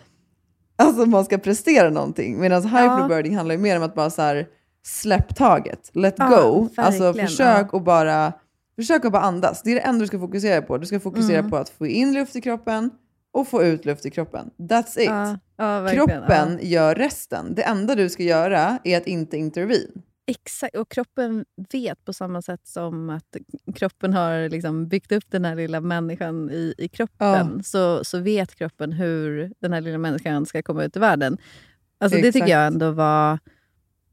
Alltså man ska prestera någonting. Medan hyperbirding handlar ju mer om att bara så här, släpp taget, let Ja, go. Alltså försök ja. att bara, försök att bara andas. Det är det enda du ska fokusera på. Du ska fokusera Mm. på att få in luft i kroppen och få ut luft i kroppen. That's it. Ja, ja, kroppen Ja. gör resten. Det enda du ska göra är att inte intervene. Exakt, och kroppen vet på samma sätt som att kroppen har liksom byggt upp den här lilla människan i, i kroppen. Så, så vet kroppen hur den här lilla människan ska komma ut i världen. Alltså det tycker jag ändå var...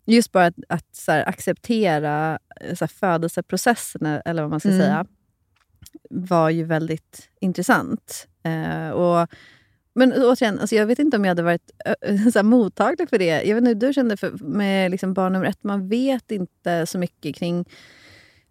Just bara att, att så här, acceptera eh, så här, födelseprocessen, eller vad man ska Mm. säga, var ju väldigt intressant. Eh, och, men återigen, alltså jag vet inte om jag hade varit så här, mottaglig för det. Jag vet inte hur du kände för, med liksom barn nummer ett. Man vet inte så mycket kring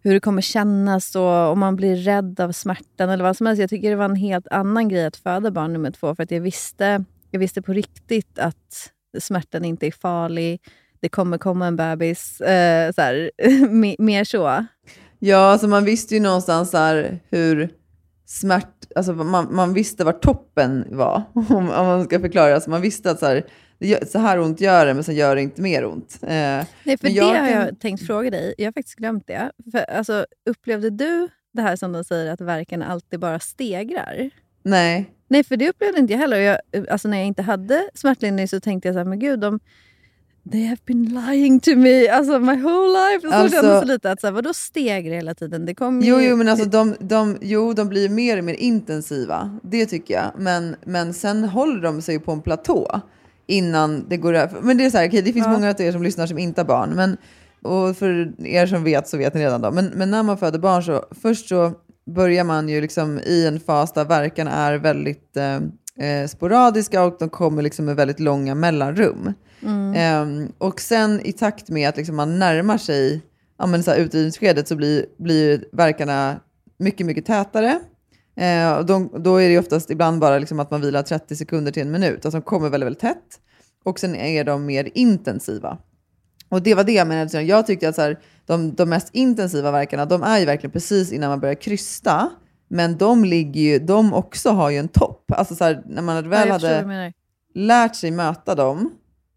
hur det kommer kännas och om man blir rädd av smärtan eller vad som helst. Jag tycker det var en helt annan grej att föda barn nummer två. För att jag visste, jag visste på riktigt att smärtan inte är farlig. Det kommer komma en bebis. Eh, så här, me- mer så. Ja, alltså man visste ju någonstans så här hur smärt... Alltså man, man visste var toppen var, om, om man ska förklara. Alltså man visste att så här, så här ont gör det, men sen gör det inte mer ont. Eh, Nej, för Men det jag har jag tänkt fråga dig. Jag har faktiskt glömt det. För, alltså, upplevde du det här som de säger att verken alltid bara stegrar? nej, Nej, för det upplevde inte jag heller. Jag, alltså, när jag inte hade smärtlindring så tänkte jag så här, men gud, de, they have been lying to me alltså, my whole life. Så Alltså- kändes det lite att, så här, vadå stegrar hela tiden? Det kom Jo, ju, jo, men alltså de, de, jo, de blir mer och mer intensiva. Det tycker jag. Men, men sen håller de sig på en platå innan det går över. Men det är så här, okej, det finns Ja. många av er som lyssnar som inte har barn. Men, och för er som vet så vet ni redan då. Men, men när man föder barn så först så börjar man ju liksom i en fas där verkarna är väldigt eh, eh, sporadiska och de kommer liksom med väldigt långa mellanrum. Ehm, och sen i takt med att liksom man närmar sig ja, men så här utdrivningsskedet så blir, blir verkarna mycket, mycket tätare. Eh, och de, då är det oftast ibland bara liksom att man vilar 30 sekunder till en minut. Alltså de kommer väldigt, väldigt tätt. Och sen är de mer intensiva. Och det var det jag menade. Jag tyckte att så här, de, de mest intensiva verkarna, de är ju verkligen precis innan man börjar krysta. Men de ligger ju, de också har ju en topp. Alltså så här, när man ja, väl vad hade lärt sig möta dem,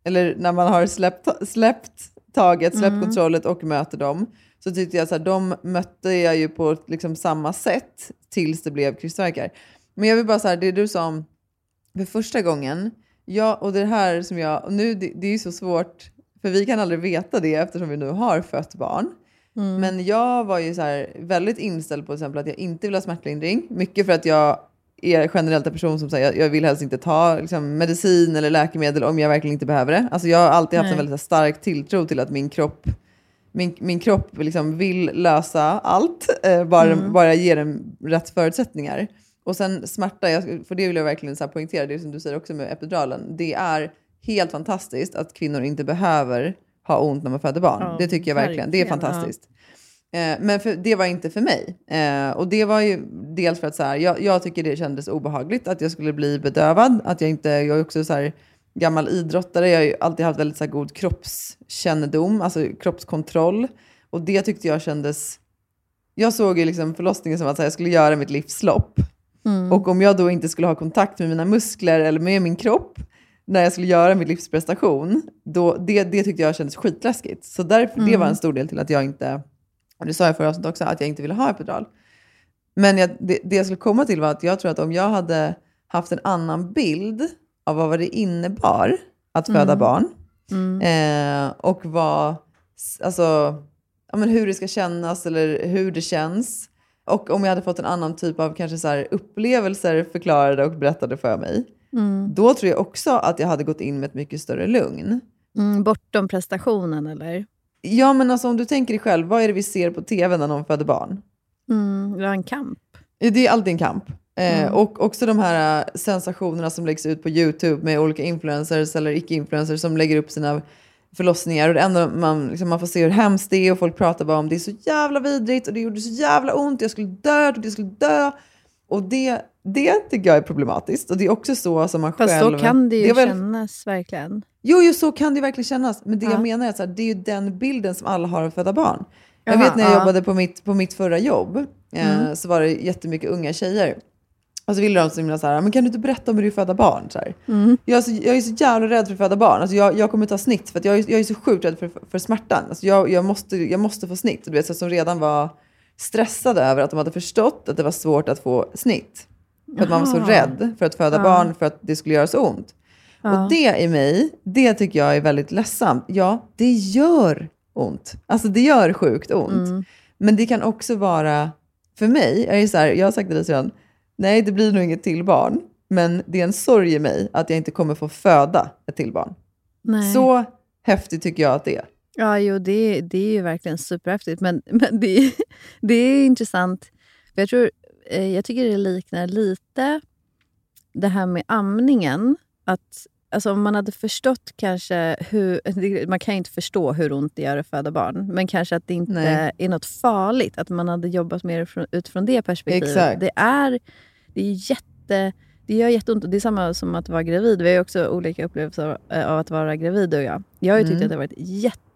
eller när man har släppt, släppt taget, släppt Mm. kontrollet och möter dem, så tyckte jag att de mötte jag ju på liksom samma sätt tills det blev krystvärkar. Men jag vill bara säga, det du sa om för första gången, ja, och det här som jag, och nu det, det är ju så svårt, för vi kan aldrig veta det eftersom vi nu har fött barn. Mm. Men jag var ju så här väldigt inställd på till exempel att jag inte vill ha smärtlindring. Mycket för att jag är generellt en person som säger jag, jag vill helst inte ta liksom, medicin eller läkemedel om jag verkligen inte behöver det. Alltså, jag har alltid haft Nej. en väldigt stark tilltro till att min kropp min, min kropp liksom vill lösa allt, eh, bara, bara jag ger den rätt förutsättningar. Och sen smärta, jag, för det vill jag verkligen så poängtera, det som du säger också med epiduralen. Det är helt fantastiskt att kvinnor inte behöver ha ont när man föder barn. Ja, det tycker jag verkligen. Det är verkligen, ja. Eh, men för, det var inte för mig. Eh, och det var ju dels för att så här, jag, jag tycker det kändes obehagligt att jag skulle bli bedövad. Att jag inte, jag är också så här gammal idrottare. Jag har ju alltid haft väldigt så här god kroppskännedom, alltså kroppskontroll. Och det tyckte jag kändes... Jag såg ju liksom förlossningen som att här, jag skulle göra mitt livslopp. Mm. Och om jag då inte skulle ha kontakt med mina muskler eller med min kropp när jag skulle göra mitt livsprestation, då, det, det tyckte jag kändes skitläskigt. Så därför, det var en stor del till att jag inte, och det sa jag förra avsnittet också, att jag inte ville ha epidural. Men jag, det, det jag skulle komma till var att jag tror att om jag hade haft en annan bild av vad det innebar att föda barn Mm. eh, och vad, alltså, ja, men hur det ska kännas eller hur det känns. Och om jag hade fått en annan typ av kanske så upplevelser förklarade och berättade för mig. Mm. Då tror jag också att jag hade gått in med ett mycket större lugn. Mm, bortom prestationen eller? Ja men alltså om du tänker dig själv, vad är det vi ser på tv när någon föder barn? Mm, det var en kamp. Det är alltid en kamp. Eh, Mm. och också de här eh, sensationerna som läggs ut på YouTube med olika influencers eller icke-influencers som lägger upp sina förlossningar. Och det enda man, liksom, man får se hur hemskt det är och folk pratar bara om det är så jävla vidrigt och det gjorde så jävla ont, jag skulle dö, jag trodde jag skulle dö. Och det, det tycker jag är problematiskt. Och det är också så som man Fast själv... så kan det ju är väl- kännas verkligen. Jo, jo, så kan det verkligen kännas. Men det Ja. jag menar är att det är ju den bilden som alla har av födda barn. Jag Jaha, vet när jag ja. jobbade på mitt, på mitt förra jobb eh, Mm. så var det jättemycket unga tjejer. Och så ville de så himla så här, men kan du inte berätta om hur det att föda barn? Så. Mm. Jag, är så, jag är så jävla rädd för att föda barn. Alltså jag, jag kommer ta snitt för att jag, är, jag är så sjukt rädd för, för smärtan. Alltså jag, jag, måste, jag måste få snitt. Och Du vet, så som redan var stressade över att de hade förstått att det var svårt att få snitt. För att man var så rädd för att föda Ja. barn för att det skulle göra så ont. Ja. Och det i mig, det tycker jag är väldigt ledsamt. Ja, det gör ont. Alltså det gör sjukt ont. Mm. Men det kan också vara, för mig, är det så här, jag har sagt dig sedan, nej det blir nog inget till barn. Men det är en sorg i mig att jag inte kommer få föda ett till barn. Nej. Så häftigt tycker jag att det är. Ja, jo, det, det är ju verkligen superhäftigt. Men, men det, är- det är intressant. För jag, tror, eh, jag tycker det liknar lite det här med amningen. Att, alltså, om man hade förstått kanske hur... Man kan ju inte förstå hur ont det gör att föda barn. Men kanske att det inte Nej. är något farligt. Att man hade jobbat mer från, utifrån det perspektivet. Exakt. Det är, det är jätte... Det gör jätteont. Det är samma som att vara gravid. Vi har ju också olika upplevelser av, att vara gravid, du och jag. Jag har ju tyckt Mm. att det har varit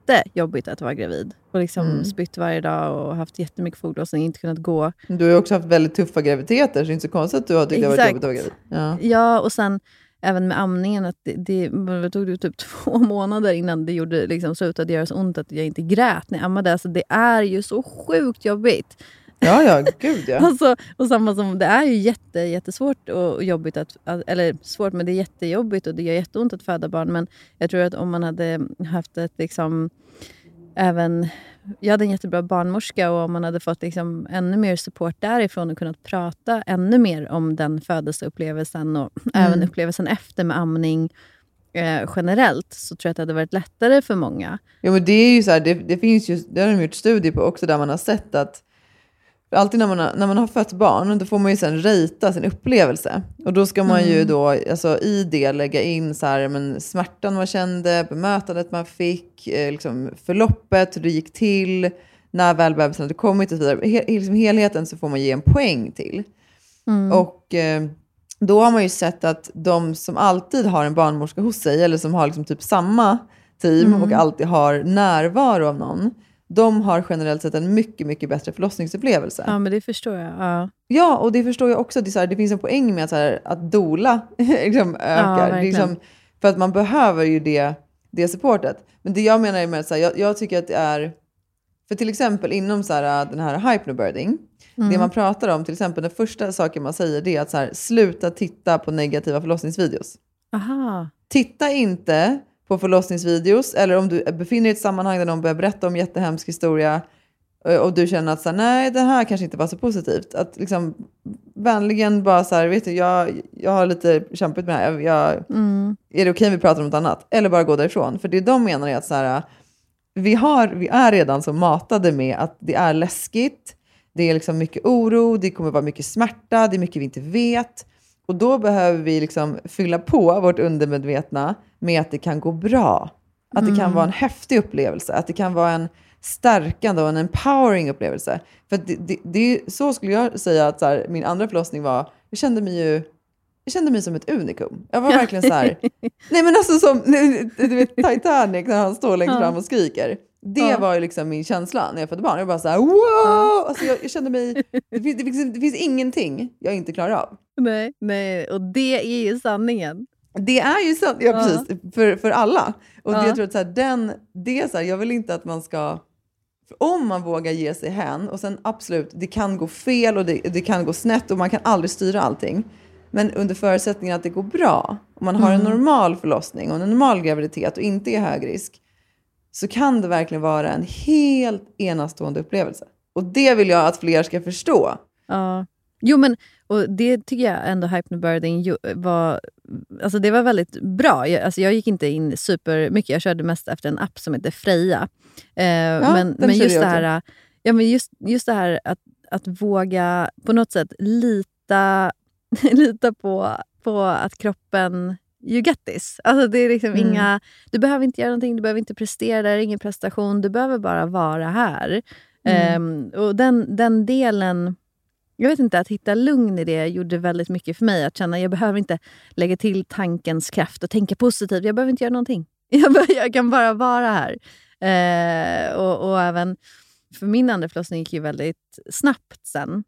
jättejobbigt att vara gravid. Och liksom Mm. spytt varje dag och haft jättemycket foglossning, inte kunnat gå. Du har ju också haft väldigt tuffa graviditeter, så det är inte så konstigt att du har tyckt det varit jobbigt att vara gravid. Ja. Ja, och sen även med amningen, att det, det, det tog det typ två månader innan det gjorde, liksom, slutade göra så ont att jag inte grät när jag ammade. Alltså, det är ju så sjukt jobbigt. Ja, ja, gud ja. Alltså, och samma som, det är ju jätte, jättesvårt och jobbigt, att, eller svårt, men det är jättejobbigt och det gör jätteont att föda barn. Men jag tror att om man hade haft ett liksom, även jag hade en jättebra barnmorska och om man hade fått liksom ännu mer support därifrån och kunnat prata ännu mer om den födelseupplevelsen och även upplevelsen efter med amning eh, generellt så tror jag att det hade varit lättare för många. Jo, men det är ju så här, det, det finns ju, det har de gjort studier på också där man har sett att alltid när man, har, när man har fött barn, då får man ju sen rita sin upplevelse. Och då ska man ju då alltså, i det lägga in så här, men, smärtan man kände, bemötandet man fick, eh, liksom, förloppet, hur det gick till, när väl bebisen hade kommit och så vidare. He, liksom, helheten så får man ge en poäng till. Och eh, då har man ju sett att de som alltid har en barnmorska hos sig, eller som har liksom typ samma team och alltid har närvaro av någon, de har generellt sett en mycket, mycket bättre förlossningsupplevelse. Ja, men det förstår jag. Ja. Ja, och det förstår jag också. Det, här, det finns en poäng med att, så här, att dola liksom, ökar. verkligen. liksom, för att man behöver ju det, det supportet. Men det jag menar är med att så här, jag, jag tycker att det är... För till exempel inom så här, den här hypnobirding, det man pratar om, till exempel den första saken man säger det är att så sluta titta på negativa förlossningsvideos. Aha. Titta inte på förlossningsvideos eller om du befinner dig i ett sammanhang där någon börjar berätta om jättehemsk historia eh, och du känner att så här, nej, det här kanske inte var så positivt. Att liksom vänligen bara så här, vet du, jag, jag har lite kämpat med det här. Jag, jag, Är det okej om vi pratar om något annat? Eller bara gå därifrån. För det de menar är att så här, vi, har, vi är redan så matade med att det är läskigt, det är liksom mycket oro, det kommer vara mycket smärta, det är mycket vi inte vet. Och då behöver vi liksom fylla på vårt undermedvetna med att det kan gå bra. Att det kan vara en häftig upplevelse, att det kan vara en stärkande och en empowering upplevelse. För det, det, det, så skulle jag säga att så här, min andra förlossning var, jag kände mig ju jag kände mig som ett unikum. Jag var verkligen så här, nej men alltså som du vet, Titanic när han står längst fram och skriker. Det Ja. var ju liksom min känsla när jag födde barn. Jag bara så här, wow! Alltså jag, jag kände mig, det finns, det, finns, det finns ingenting jag inte klarar av. Nej, nej, och det är ju sanningen. Det är ju sant, ja, Ja. precis, för, för alla. Och Ja. det, jag tror att så här, den, det är så här, jag vill inte att man ska... Om man vågar ge sig hän, och sen absolut, det kan gå fel och det, det kan gå snett och man kan aldrig styra allting. Men under förutsättning att det går bra, om man har en Mm. normal förlossning och en normal graviditet och inte är hög risk, så kan det verkligen vara en helt enastående upplevelse. Och det vill jag att fler ska förstå. Ja. Jo, men och det tycker jag ändå Hypnobirthing ju- var... Alltså det var väldigt bra. Jag, alltså jag gick inte in supermycket. Jag körde mest efter en app som heter Freja. Eh, men den men körde just det här, ja, men just, just det här att, att våga på något sätt lita, lita på, på att kroppen You get this. Alltså det är liksom Mm. inga, du behöver inte göra någonting, du behöver inte prestera, det är ingen prestation. Du behöver bara vara här. Mm. Ehm, och den, den delen, jag vet inte, att hitta lugn i det gjorde väldigt mycket för mig. Att känna jag behöver inte lägga till tankens kraft och tänka positivt. Jag behöver inte göra någonting. Jag, be- jag kan bara vara här. Eh, och, och även, för min andra förlossning gick ju väldigt snabbt sen.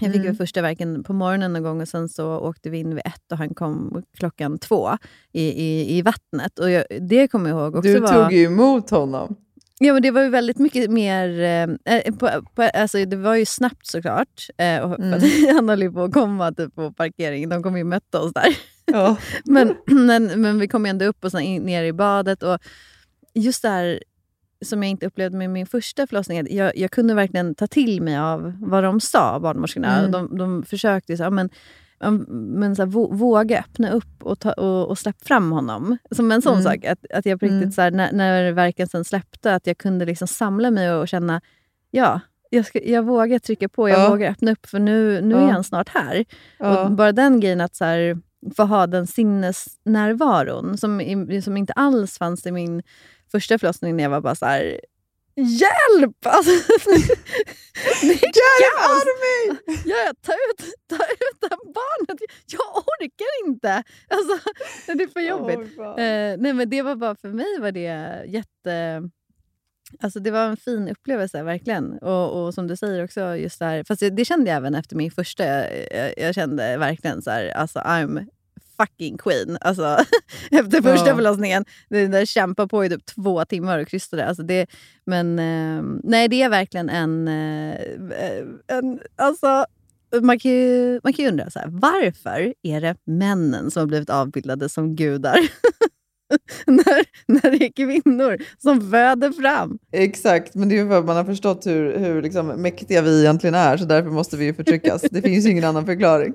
Jag fick Mm. första verken på morgonen någon gång och sen så åkte vi in vid ett och han kom klockan två i, i, i vattnet. Och jag, det kommer jag ihåg också Du var... tog ju emot honom. Ja, men det var ju väldigt mycket mer... Eh, eh, på, på, alltså det var ju snabbt såklart. Eh, och, Mm. Han höll ju på att komma typ, på parkeringen. De kom ju och mötte oss där. Ja. Men, men, men vi kom ändå upp och in, ner i badet. Och just det här som jag inte upplevde med min första förlossning. Jag, jag kunde verkligen ta till mig av vad de sa, barnmorskorna. Mm. De, de försökte så, men, men så här, vå- våga öppna upp och, ta, och, och släpp fram honom. Som en sån Mm. sak. Att, att jag på riktigt, Mm. så här, när, när verken sen släppte, att jag kunde liksom samla mig och, och känna ja, jag, ska, jag vågar trycka på, jag Ja. vågar öppna upp för nu, nu Ja. är han snart här. Ja. Och bara den grejen att så här, få ha den sinnesnärvaron som, som inte alls fanns i min första förlossning när jag var bara så här Hjälp! Alltså, Hjälp Armi! ja, ta, ut, ta ut det barnet! Jag orkar inte! Alltså, det är för jobbigt. Fan. Eh, nej, men det var bara för mig var det jätte... Alltså det var en fin upplevelse, verkligen. Och, och som du säger också, just där, fast det, det kände jag även efter min första. Jag, jag kände verkligen så här, alltså I'm fucking queen. Alltså, efter första Ja. förlossningen. Det där kämpa på i typ två timmar och krystade. Alltså det, men eh, nej, det är verkligen en... eh, en alltså, man kan ju, man kan ju undra, så här, varför är det männen som har blivit avbildade som gudar? när, när det är kvinnor som föder fram. Exakt, men det är för att man har förstått hur, hur liksom mäktiga vi egentligen är, så därför måste vi ju förtryckas. Det finns ju ingen annan förklaring.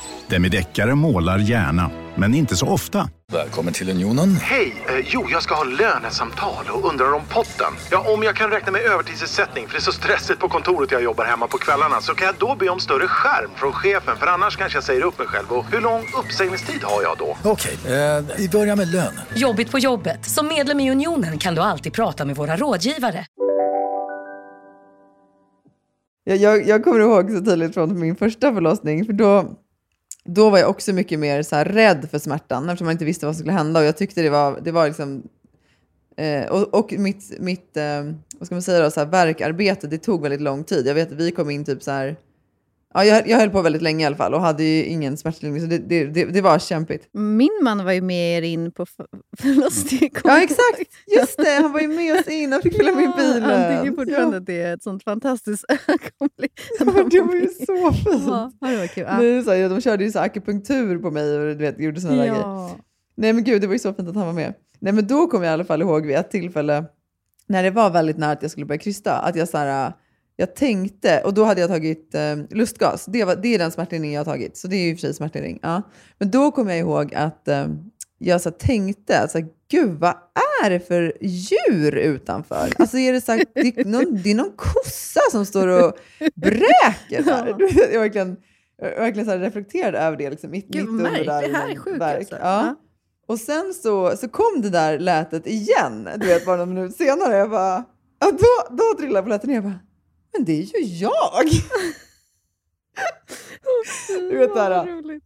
Demideckare målar gärna, men inte så ofta. Välkommen till Unionen. Hej! Eh, jo, jag ska ha lönesamtal och undrar om potten. Ja, om jag kan räkna med övertidsersättning för det är så stressigt på kontoret jag jobbar hemma på kvällarna så kan jag då be om större skärm från chefen för annars kanske jag säger upp mig själv. Och hur lång uppsägningstid har jag då? Okej, eh, vi börjar med lön. Jobbigt på jobbet. Som medlem i Unionen kan du alltid prata med våra rådgivare. Jag, jag, jag kommer ihåg så tydligt från min första förlossning, för då, då var jag också mycket mer så här rädd för smärtan eftersom man inte visste vad som skulle hända och jag tyckte det var, det var liksom Eh, och, och mitt, mitt eh, vad ska man säga då, så här, verkarbete, det tog väldigt lång tid. Jag vet att vi kom in typ så här, ja, jag, jag höll på väldigt länge i alla fall och hade ju ingen smärtlindring så det, det, det, det var kämpigt. Min man var ju med er in på för- förlossningen. Ja exakt, just det, han var ju med oss in, han fick följa med i bilen. Han tycker fortfarande att det är ett sånt fantastiskt ögonblick. Ja, det var ju så fint. Ja, ja, det var kul. Ja. Nej, så här, de körde ju så akupunktur på mig och du vet, gjorde sådana där grejer. Ja. Nej men gud, det var ju så fint att han var med. Nej men då kommer jag i alla fall ihåg vid ett tillfälle när det var väldigt nära att jag skulle börja krysta, att jag så här, jag tänkte, och då hade jag tagit eh, lustgas. Det, var, det är den smärtlindring jag har tagit, så det är ju i och för sig smärtlindring. Ja. Men då kommer jag ihåg att eh, jag så här, tänkte, att så här, gud vad är det för djur utanför? Alltså är det, så här, det, är någon, det är någon kossa som står och bräker där. Jag verkligen, jag verkligen så här reflekterade över det liksom, mitt, Gud, mitt märkligt. Det här är sjukt verk. alltså. Ja. Ja. Och sen så, så kom det där lätet igen, du vet bara någon minut senare. Jag bara, ja, då, då trillade polletten ner. Jag bara, men det är ju jag! Du vet det här. Vad roligt.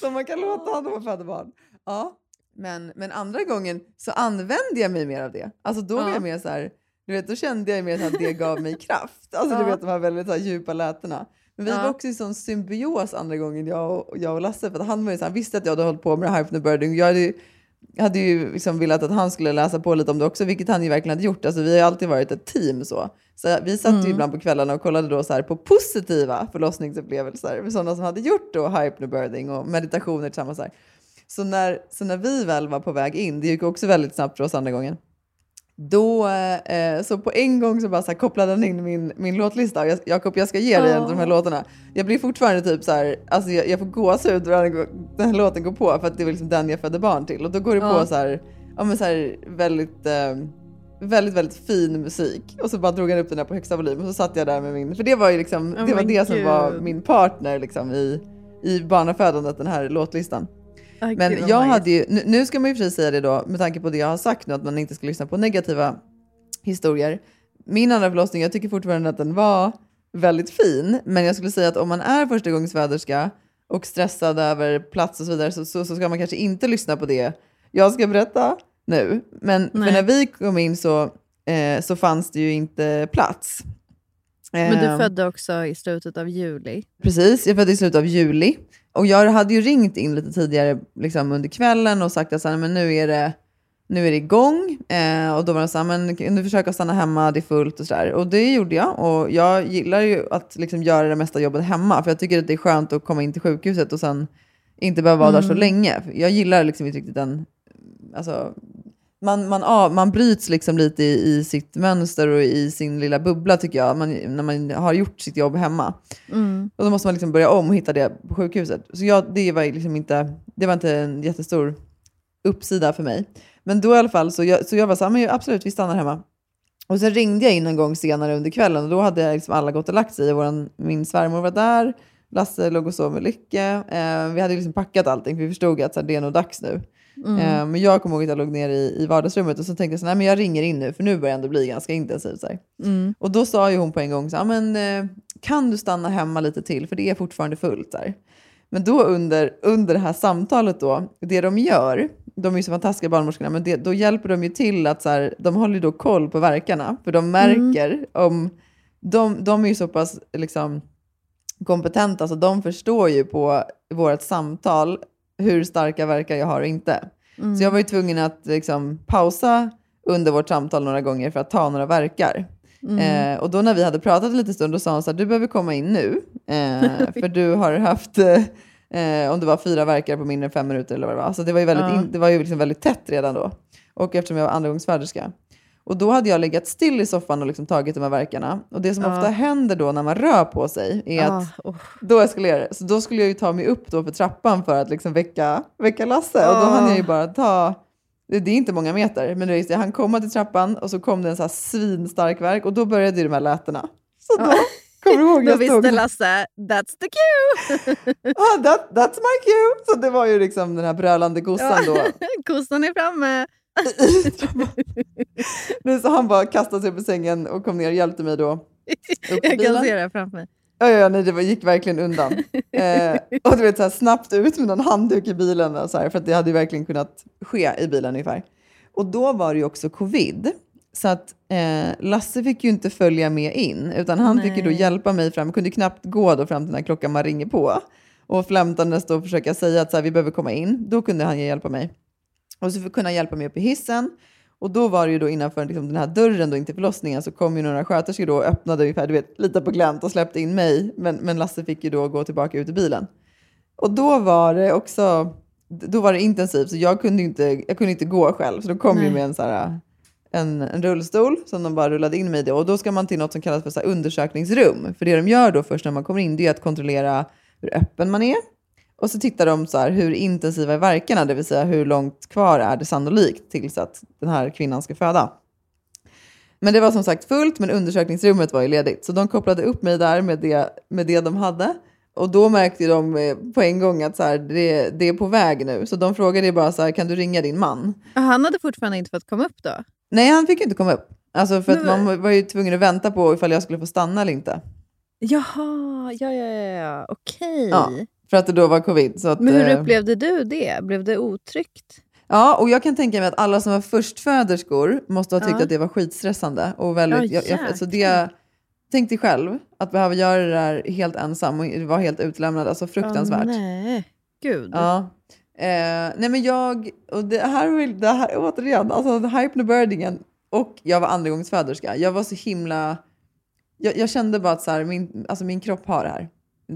Som man kan låta man föder barn. Ja. Men, men andra gången så använde jag mig mer av det. Alltså då var Ja. jag mer så här, du vet, då kände jag mer att det gav mig kraft. Alltså du Ja. vet de här väldigt så här, djupa lätena. Men vi Ja. var också i sån symbios andra gången, jag och, jag och Lasse. För att han, var ju så här, han visste att jag hade hållit på med det här hypnobirthing. Jag hade hade ju liksom velat att han skulle läsa på lite om det också, vilket han ju verkligen hade gjort. Alltså, vi har ju alltid varit ett team så. Så vi satt ju Mm. ibland på kvällarna och kollade då så på positiva förlossningsupplevelser. För sådana som hade gjort då hypnobirthing och meditationer tillsammans. Så, här. Så, när, så när vi väl var på väg in, det gick också väldigt snabbt för oss andra gången. Då, eh, så på en gång så bara så här kopplade han in min, min låtlista. Jag, Jakob, jag ska ge dig en av de här låtarna. Jag blir fortfarande typ så här, alltså jag, jag får gåshud när den, här låten går på för att det var liksom den jag födde barn till. Och då går det Ja. på så här, ja men så här väldigt, eh, väldigt, väldigt fin musik. Och så bara drog han upp den där på högsta volym och så satt jag där med min, för det var ju liksom, Oh det var det som var min partner liksom i, i barnafödandet, den här låtlistan. Ay, Men gud, vad jag magiskt. hade ju, nu, nu ska man ju för sig säga det då, med tanke på det jag har sagt nu, att man inte ska lyssna på negativa historier. Min andra förlossning, jag tycker fortfarande att den var väldigt fin, men jag skulle säga att om man är förstagångsföderska och stressad över plats och så vidare så, så, så ska man kanske inte lyssna på det jag ska berätta nu. Men Nej. när vi kom in så, eh, så fanns det ju inte plats. Men du Ehm, födde också i slutet av juli. Precis, jag föddes i slutet av juli. Och jag hade ju ringt in lite tidigare liksom under kvällen och sagt att så här, men nu är det nu är det igång. Eh, och då var de så här, men kan du försöka stanna hemma, det är fullt och sådär. Och det gjorde jag. Och jag gillar ju att liksom göra det mesta jobbet hemma. För jag tycker att det är skönt att komma in till sjukhuset och sen inte behöva vara där så Mm. länge. Jag gillar liksom inte riktigt den, alltså, man, man, av, man bryts liksom lite i, i sitt mönster och i sin lilla bubbla tycker jag, man, när man har gjort sitt jobb hemma. Mm. Och då måste man liksom börja om och hitta det på sjukhuset. Så jag, det, var liksom inte, det var inte en jättestor uppsida för mig. Men då i alla fall, så jag, så jag var så här, men absolut, vi stannar hemma. Och sen ringde jag in en gång senare under kvällen och då hade liksom alla gått och lagt sig. Våran, min svärmor var där, Lasse låg och sov med Lycke. Eh, vi hade liksom packat allting för vi förstod att så här, det är nog dags nu. Mm. Eh, men jag kommer ihåg att jag låg ner i, i vardagsrummet och så tänkte jag så nej men jag ringer in nu för nu börjar det ändå bli ganska intensivt. Så. Mm. Och då sa ju hon på en gång så här, men eh, kan du stanna hemma lite till för det är fortfarande fullt där. Men då under, under det här samtalet då, det de gör, de är ju så fantastiska barnmorskorna, men det, då hjälper de ju till att så här, de håller då koll på verkarna. För de märker om, de, de är ju så pass liksom, kompetenta så de förstår ju på vårt samtal hur starka verkar jag har och inte. Mm. Så jag var ju tvungen att liksom, pausa under vårt samtal några gånger för att ta några verkar. Mm. Eh, och då när vi hade pratat en liten stund, då sa hon så här, du behöver komma in nu. Eh, för du har haft, eh, om det var fyra verkar på mindre än fem minuter eller vad det var. Så det var ju väldigt, Ja. in, det var ju liksom väldigt tätt redan då. Och eftersom jag var andra Och då hade jag legat still i soffan och liksom tagit de här verkarna. Och det som Ja. ofta händer då när man rör på sig är Ah, att oh. då eskalerar det. Så då skulle jag ju ta mig upp då för trappan för att liksom väcka, väcka Lasse. Och då Ah. hann jag ju bara ta, det är inte många meter, men det är, han komma till trappan och så kom det en så här svinstark verk och då började ju de här lätena. Så då, kommer du ihåg? Då jag visste Lasse, that's the cue! ah, that, that's my cue! Så det var ju liksom den här brölande kossan då. Kossan är framme! Nu så han bara kastade sig i sängen och kom ner och hjälpte mig då. Jag kan se det framför mig. Ja, ja, nej, det var, gick verkligen undan. Eh, och du vet, så här, snabbt ut med någon handduk i bilen, så här, för att det hade verkligen kunnat ske i bilen ungefär. Och då var det ju också covid. Så att eh, Lasse fick ju inte följa med in, utan han fick ju då Nej. hjälpa mig fram. Jag kunde knappt gå då fram till när klockan man ringer på. Och flämtandes då försöka säga att så här, vi behöver komma in. Då kunde han ju hjälpa mig. Och så kunde han hjälpa mig upp i hissen. Och då var det ju då innanför liksom, den här dörren då in till förlossningen så kom ju några sköterskor då och öppnade ungefär, du vet, lite på glänt och släppte in mig. Men, men Lasse fick ju då gå tillbaka ut i bilen. Och då var det också, då var det intensivt så jag kunde ju inte, jag kunde inte gå själv. Så då kom ju Nej. med en så här, en, en rullstol som de bara rullade in mig i. Och då ska man till något som kallas för så undersökningsrum. För det de gör då först när man kommer in det är att kontrollera hur öppen man är. Och så tittar de så här, hur intensiva är verkarna, det vill säga hur långt kvar är det sannolikt tills att den här kvinnan ska föda. Men det var som sagt fullt, men undersökningsrummet var ju ledigt. Så de kopplade upp mig där med det, med det de hade. Och då märkte de eh, på en gång att så här, det, det är på väg nu. Så de frågade ju bara så här, kan du ringa din man? Han hade fortfarande inte fått komma upp då? Nej, han fick inte komma upp. Alltså för att man var ju tvungen att vänta på ifall jag skulle få stanna eller inte. Jaha, ja, ja, ja, ja. okej. Ja, för att det då var covid. Så att, Men hur eh, upplevde du det? Blev det otryggt? Ja, och jag kan tänka mig att alla som var förstföderskor måste ha tyckt Ja. att det var skitstressande. Och väldigt, Ja, jag, jag, alltså det, tänk dig själv att behöva göra det där helt ensam och vara helt utlämnad. Alltså fruktansvärt. Åh, nej, gud. Ja. Eh, nej men jag, och det här, vill- det här återigen, alltså hypnobirdingen och jag var andragångsföderska. Jag var så himla, jag, jag kände bara att så här, min, alltså min kropp har det här.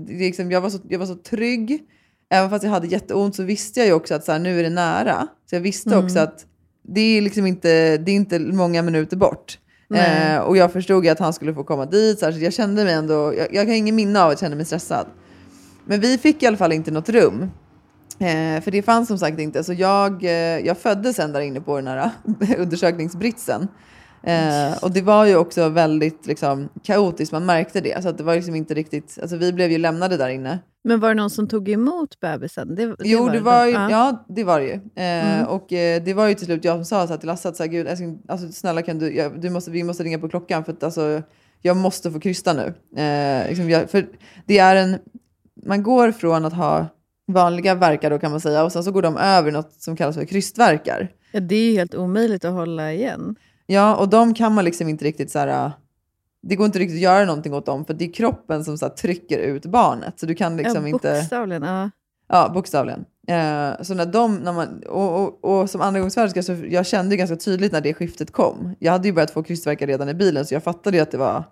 Liksom, jag, var så, jag var så trygg. Även fast jag hade jätteont så visste jag ju också att så här, nu är det nära. Så jag visste Mm. också att det är liksom inte, det är inte många minuter bort. Eh, och jag förstod ju att han skulle få komma dit. Så, här, så jag kände mig ändå, jag, jag har ingen minne av att känna mig stressad. Men vi fick i alla fall inte något rum. Eh, för det fanns som sagt inte. Så jag, eh, jag föddes sen där inne på den här undersökningsbritsen. Eh, och det var ju också väldigt liksom, kaotiskt, man märkte det. Så att det var liksom inte riktigt, alltså vi blev ju lämnade där inne. Men var det någon som tog emot bebisen? Det, det jo, det var ju, ja. det var det ju. Eh, Mm. Och eh, det var ju till slut jag som sa så här till Lasse att så här, Gud, älskling, alltså, snälla kan du, jag, du måste, vi måste ringa på klockan för att alltså, jag måste få krysta nu. Eh, liksom jag, för det är en, man går från att ha vanliga verkar då kan man säga och sen så går de över något som kallas för krystverkar. Ja, det är ju helt omöjligt att hålla igen. Ja, och de kan man liksom inte riktigt så här... äh, Det går inte riktigt att göra någonting åt dem för det är kroppen som så här, trycker ut barnet. Så du kan liksom ja, inte... bokstavligen. Ja. Ja, bokstavligen. Eh, så när de, när man, och, och, och som andragångsföderska så jag kände ju ganska tydligt när det skiftet kom. Jag hade ju börjat få krystvärkar redan i bilen så jag fattade ju att det var,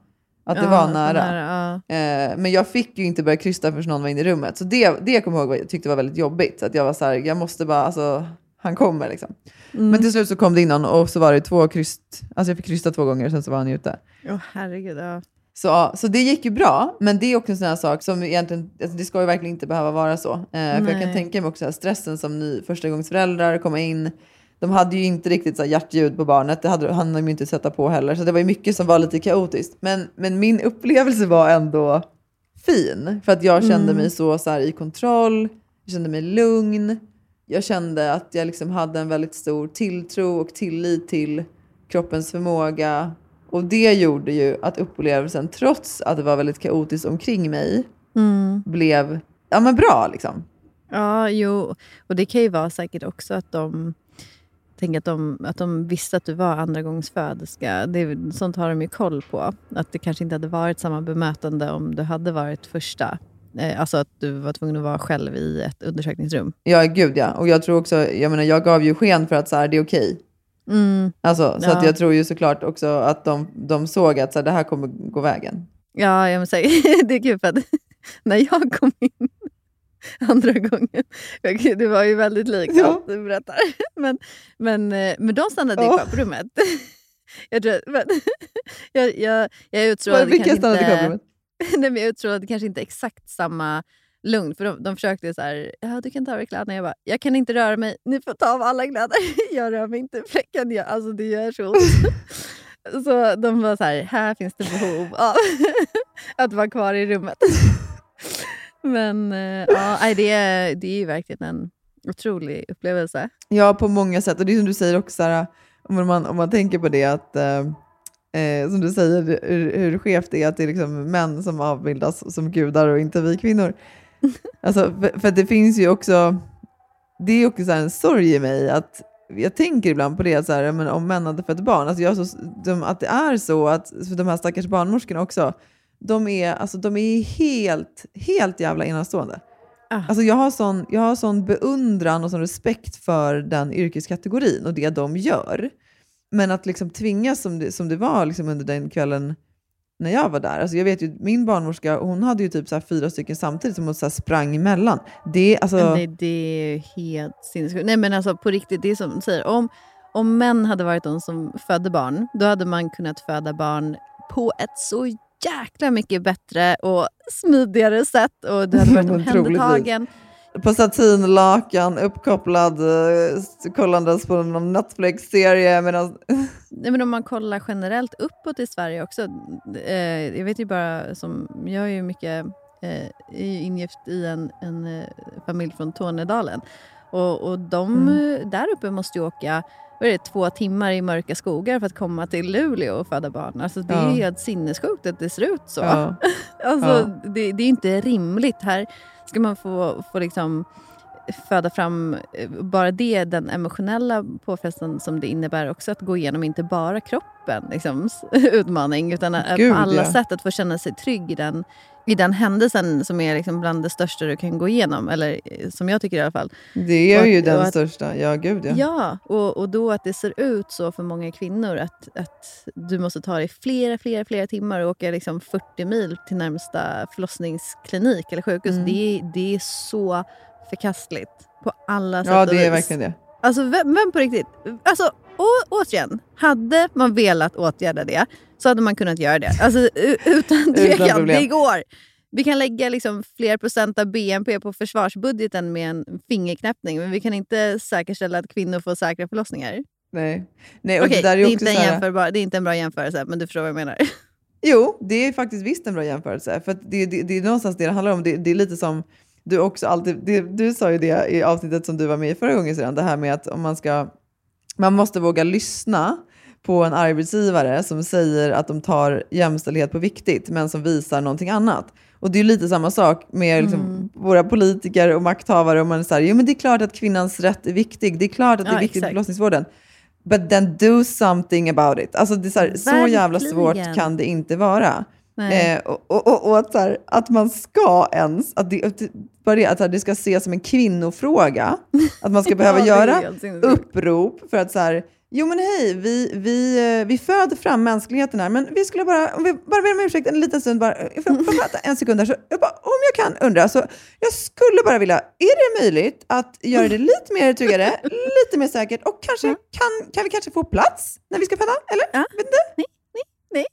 att det Ja, var nära. nära, Eh, men jag fick ju inte börja krysta förrän någon var inne i rummet. Så det, det kommer jag ihåg jag tyckte var väldigt jobbigt. Så att jag var så här, jag måste bara, alltså han kommer liksom. Mm. Men till slut så kom det in någon och så var det två kryst, alltså jag fick krysta två gånger sen så var han ute. Åh, herregud. Ja. Så, så det gick ju bra, men det är också en sån här sak som egentligen, alltså det ska ju verkligen inte behöva vara så. Eh, för jag kan tänka mig också här, stressen som ny förstagångsföräldrar, komma in, de hade ju inte riktigt så här hjärtljud på barnet, det hade han ju inte sätta på heller, så det var ju mycket som var lite kaotiskt. Men, men min upplevelse var ändå fin, för att jag kände Mm. mig så, så här, i kontroll, jag kände mig lugn, jag kände att jag liksom hade en väldigt stor tilltro och tillit till kroppens förmåga. Och det gjorde ju att upplevelsen, trots att det var väldigt kaotiskt omkring mig, Mm. blev ja, men bra. Liksom. Ja, jo. Och det kan ju vara säkert också att de tänker att de, att de visste att du var andragångsföderska. Det, sånt har de ju koll på. Att det kanske inte hade varit samma bemötande om du hade varit första. Eh, alltså att du var tvungen att vara själv i ett undersökningsrum. Ja, gud ja. Och jag tror också, jag menar, jag gav ju sken för att så här, det är okej. Mm. Alltså, så Ja. att jag tror ju såklart också att de, de såg att så här, det här kommer gå vägen. Ja, jag måste säga, det är kul för att när jag kom in andra gången, det var ju väldigt likt Ja. allt du berättar, men, men, eh, men de stannade Ja. kvar på rummet. Jag, tror, men, jag, jag, jag utstrålade Vilka kanske stannade kvar på rummet? nej, men jag utstrålade kanske inte exakt samma lugn, för de, de försökte så här, ja du kan ta av dig kläderna. Jag bara, jag kan inte röra mig, ni får ta av alla kläder. Jag rör mig inte, fläcken gör, alltså det gör så ont. Så de var så här, här finns det behov av att vara kvar i rummet. Men eh, ja, det, är, det är ju verkligen en otrolig upplevelse. Ja, på många sätt. Och det är som du säger också, här, om, man, om man tänker på det att, eh, eh, som du säger, hur, hur skevt det är att det är liksom män som avbildas som gudar och inte vi kvinnor. Alltså, för, för det finns ju också, det är också en sorg i mig att jag tänker ibland på det, så här, men om män hade fött barn, alltså jag, så, de, att det är så att för de här stackars barnmorskorna också, de är, alltså, de är helt, helt jävla enastående. Alltså jag, har sån, jag har sån beundran och sån respekt för den yrkeskategorin och det de gör. Men att liksom tvingas som det, som det var liksom under den kvällen när jag var där. Alltså jag vet ju, min barnmorska hon hade ju typ så fyra stycken samtidigt som hon så sprang emellan. Det, alltså, Nej, det är helt sinnessjukt. Nej, men alltså på riktigt, det är som du säger. Om, om män hade varit de som födde barn, då hade man kunnat föda barn på ett så jäkla mycket bättre och smidigare sätt. Och du hade varit omhändertagen. På satinlakan, uppkopplad, eh, kollandes på någon Netflix-serie. Medan... Nej, men om man kollar generellt uppåt i Sverige också. Eh, jag vet ju bara, som, jag är ju mycket eh, är ju ingift i en, en eh, familj från Tornedalen. Och, och de Mm. där uppe måste ju åka vad är det, två timmar i mörka skogar för att komma till Luleå och föda barn. Alltså, det är Ja. ju helt sinnessjukt att det ser ut så. Ja. alltså, Ja. det, det är inte rimligt. Här ska man få, få liksom föda fram eh, bara det, den emotionella påfrestningen som det innebär också att gå igenom inte bara kroppen liksom, utmaning utan att Gud, på alla ja. sätt att få känna sig trygg i den, i den händelsen som är liksom bland det största du kan gå igenom. Eller eh, som jag tycker i alla fall. Det är Och ju den att- största. Ja, gud ja. Ja, och, och då att det ser ut så för många kvinnor att, att du måste ta dig flera, flera, flera timmar och åka liksom 40 mil till närmsta förlossningsklinik eller sjukhus. Mm. Det, är- det är så förkastligt på alla sätt Ja, det är vis. verkligen det. Alltså vem, vem på riktigt? Alltså, å, återigen, hade man velat åtgärda det så hade man kunnat göra det. Alltså, utan tvekan, det går. Vi kan lägga liksom fler procent av BNP på försvarsbudgeten med en fingerknäppning, men vi kan inte säkerställa att kvinnor får säkra förlossningar. Nej. Nej, och Okej, det är inte en här- det är inte en bra jämförelse, men du förstår vad jag menar. Jo, det är faktiskt visst en bra jämförelse. För det, det, det är någonstans det det handlar om. Det, det är lite som du också alltid, det, du sa ju det i avsnittet som du var med i förra gången sedan, det här med att om man ska, man måste våga lyssna på en arbetsgivare som säger att de tar jämställdhet på viktigt, men som visar någonting annat. Och det är ju lite samma sak med liksom, Mm. våra politiker och makthavare. Och man är så här, jo men det är klart att kvinnans rätt är viktig. Det är klart att det är Ja, viktigt i förlossningsvården. But then do something about it. Alltså det är så, här, så jävla svårt kan det inte vara. Eh, och, och, och, att, så här, att man ska ens, att det, bara det, att här, det ska ses som en kvinnofråga. Att man ska behöva Ja, göra upprop för att så här, jo men hej, vi, vi, eh, vi föder fram mänskligheten här, men vi skulle bara, om vi bara ber om ursäkt en liten stund, bara, får jag får jag prata en sekund här, så jag bara, om jag kan undra, så jag skulle bara vilja, är det möjligt att göra det lite mer tryggare, lite mer säkert och kanske kan, kan vi kanske få plats när vi ska föda? Eller? Ja. Vet inte? Nej.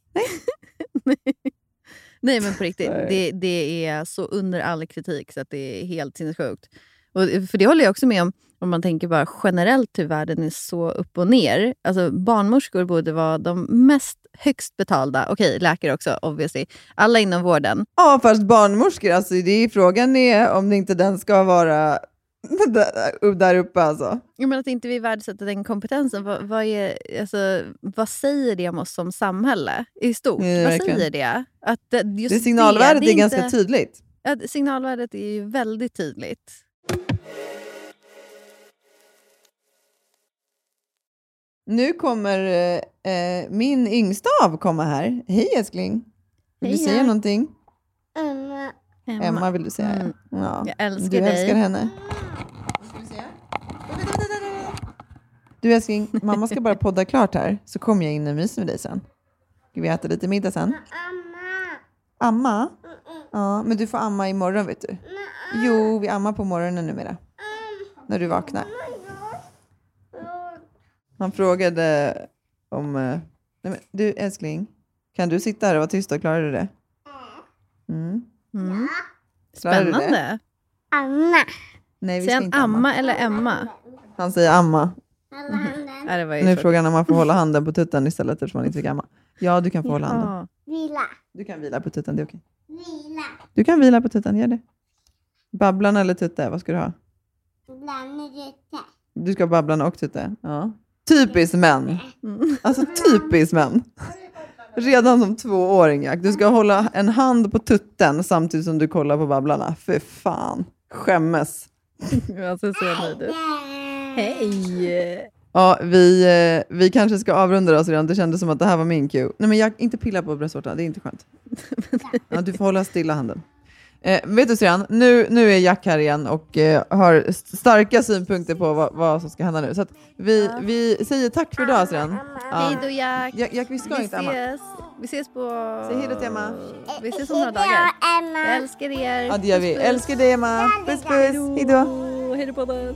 Nej. Men på riktigt, det, det är så under all kritik så att det är helt sinnessjukt. Och, för det håller jag också med om, om man tänker bara generellt hur världen är så upp och ner. Alltså barnmorskor borde vara de mest högst betalda, okej läkare också obviously, alla inom vården. Ja, fast barnmorskor, alltså det är, frågan är om det inte den ska vara där, där uppe alltså. Jag menar att inte vi värdesätter den kompetensen. Vad, vad, är, alltså, vad säger det om oss som samhälle i stort? Ja, vad verkligen. säger det? Att det, just Det signalvärdet det, är ganska tydligt. Ja, signalvärdet är ju väldigt tydligt. Nu kommer eh, eh, min yngsta av komma här. Hej älskling. Vill du Hej, säga ja. någonting? Emma. Emma, vill du säga. Mm. Ja. Jag älskar du dig. älskar henne. Du älskling, mamma ska bara podda klart här, så kommer jag in och myser med dig sen. Ska vi äta lite middag sen? Amma? Ja, men du får amma imorgon vet du. Jo, vi ammar på morgonen numera. När du vaknar. Han frågade om... eh, Nej, men, du älskling, kan du sitta här och vara tyst och klarar du det? Mm. Mm. Spännande. Anna. Nej, vi Säger han inte amma eller Emma? Han säger amma. Ja, det var ju Nu frågar han om man får hålla handen på tutten istället eftersom han inte fick amma. Ja, du kan få hålla handen. Ja. Vila. Du kan vila på tutten, det är okej. Vila. Du kan vila på tutten, gör det. Babblan eller tutte, vad ska du ha? Bland lite. Du ska ha babblan och tutte? Ja. Typiskt män. Alltså typiskt män. Redan som tvååring, Jack. Du ska hålla en hand på tutten samtidigt som du kollar på babblarna. För fan. Skämmes. Alltså, så nöjd ut. Hej! Ja, vi, eh, vi kanske ska avrunda oss redan. Det kändes som att det här var min cue. Nej, men jag, inte pilla på bröstvårtan, det är inte skönt. Ja, du får hålla stilla handen. Eh, vet du Sirian, nu, nu är Jack här igen och eh, har st- starka synpunkter på vad, vad som ska hända nu. Så att vi, vi säger tack för idag Sirian. Hej då Jack! Jack, Jack vi ska vi inte ses. Vi ses på... Säg hej då till Emma. Vi ses om några dagar. Jag älskar er. Ja, det gör vi. Puss, puss. Älskar dig Emma. Puss puss. Hej då. Hej då podden.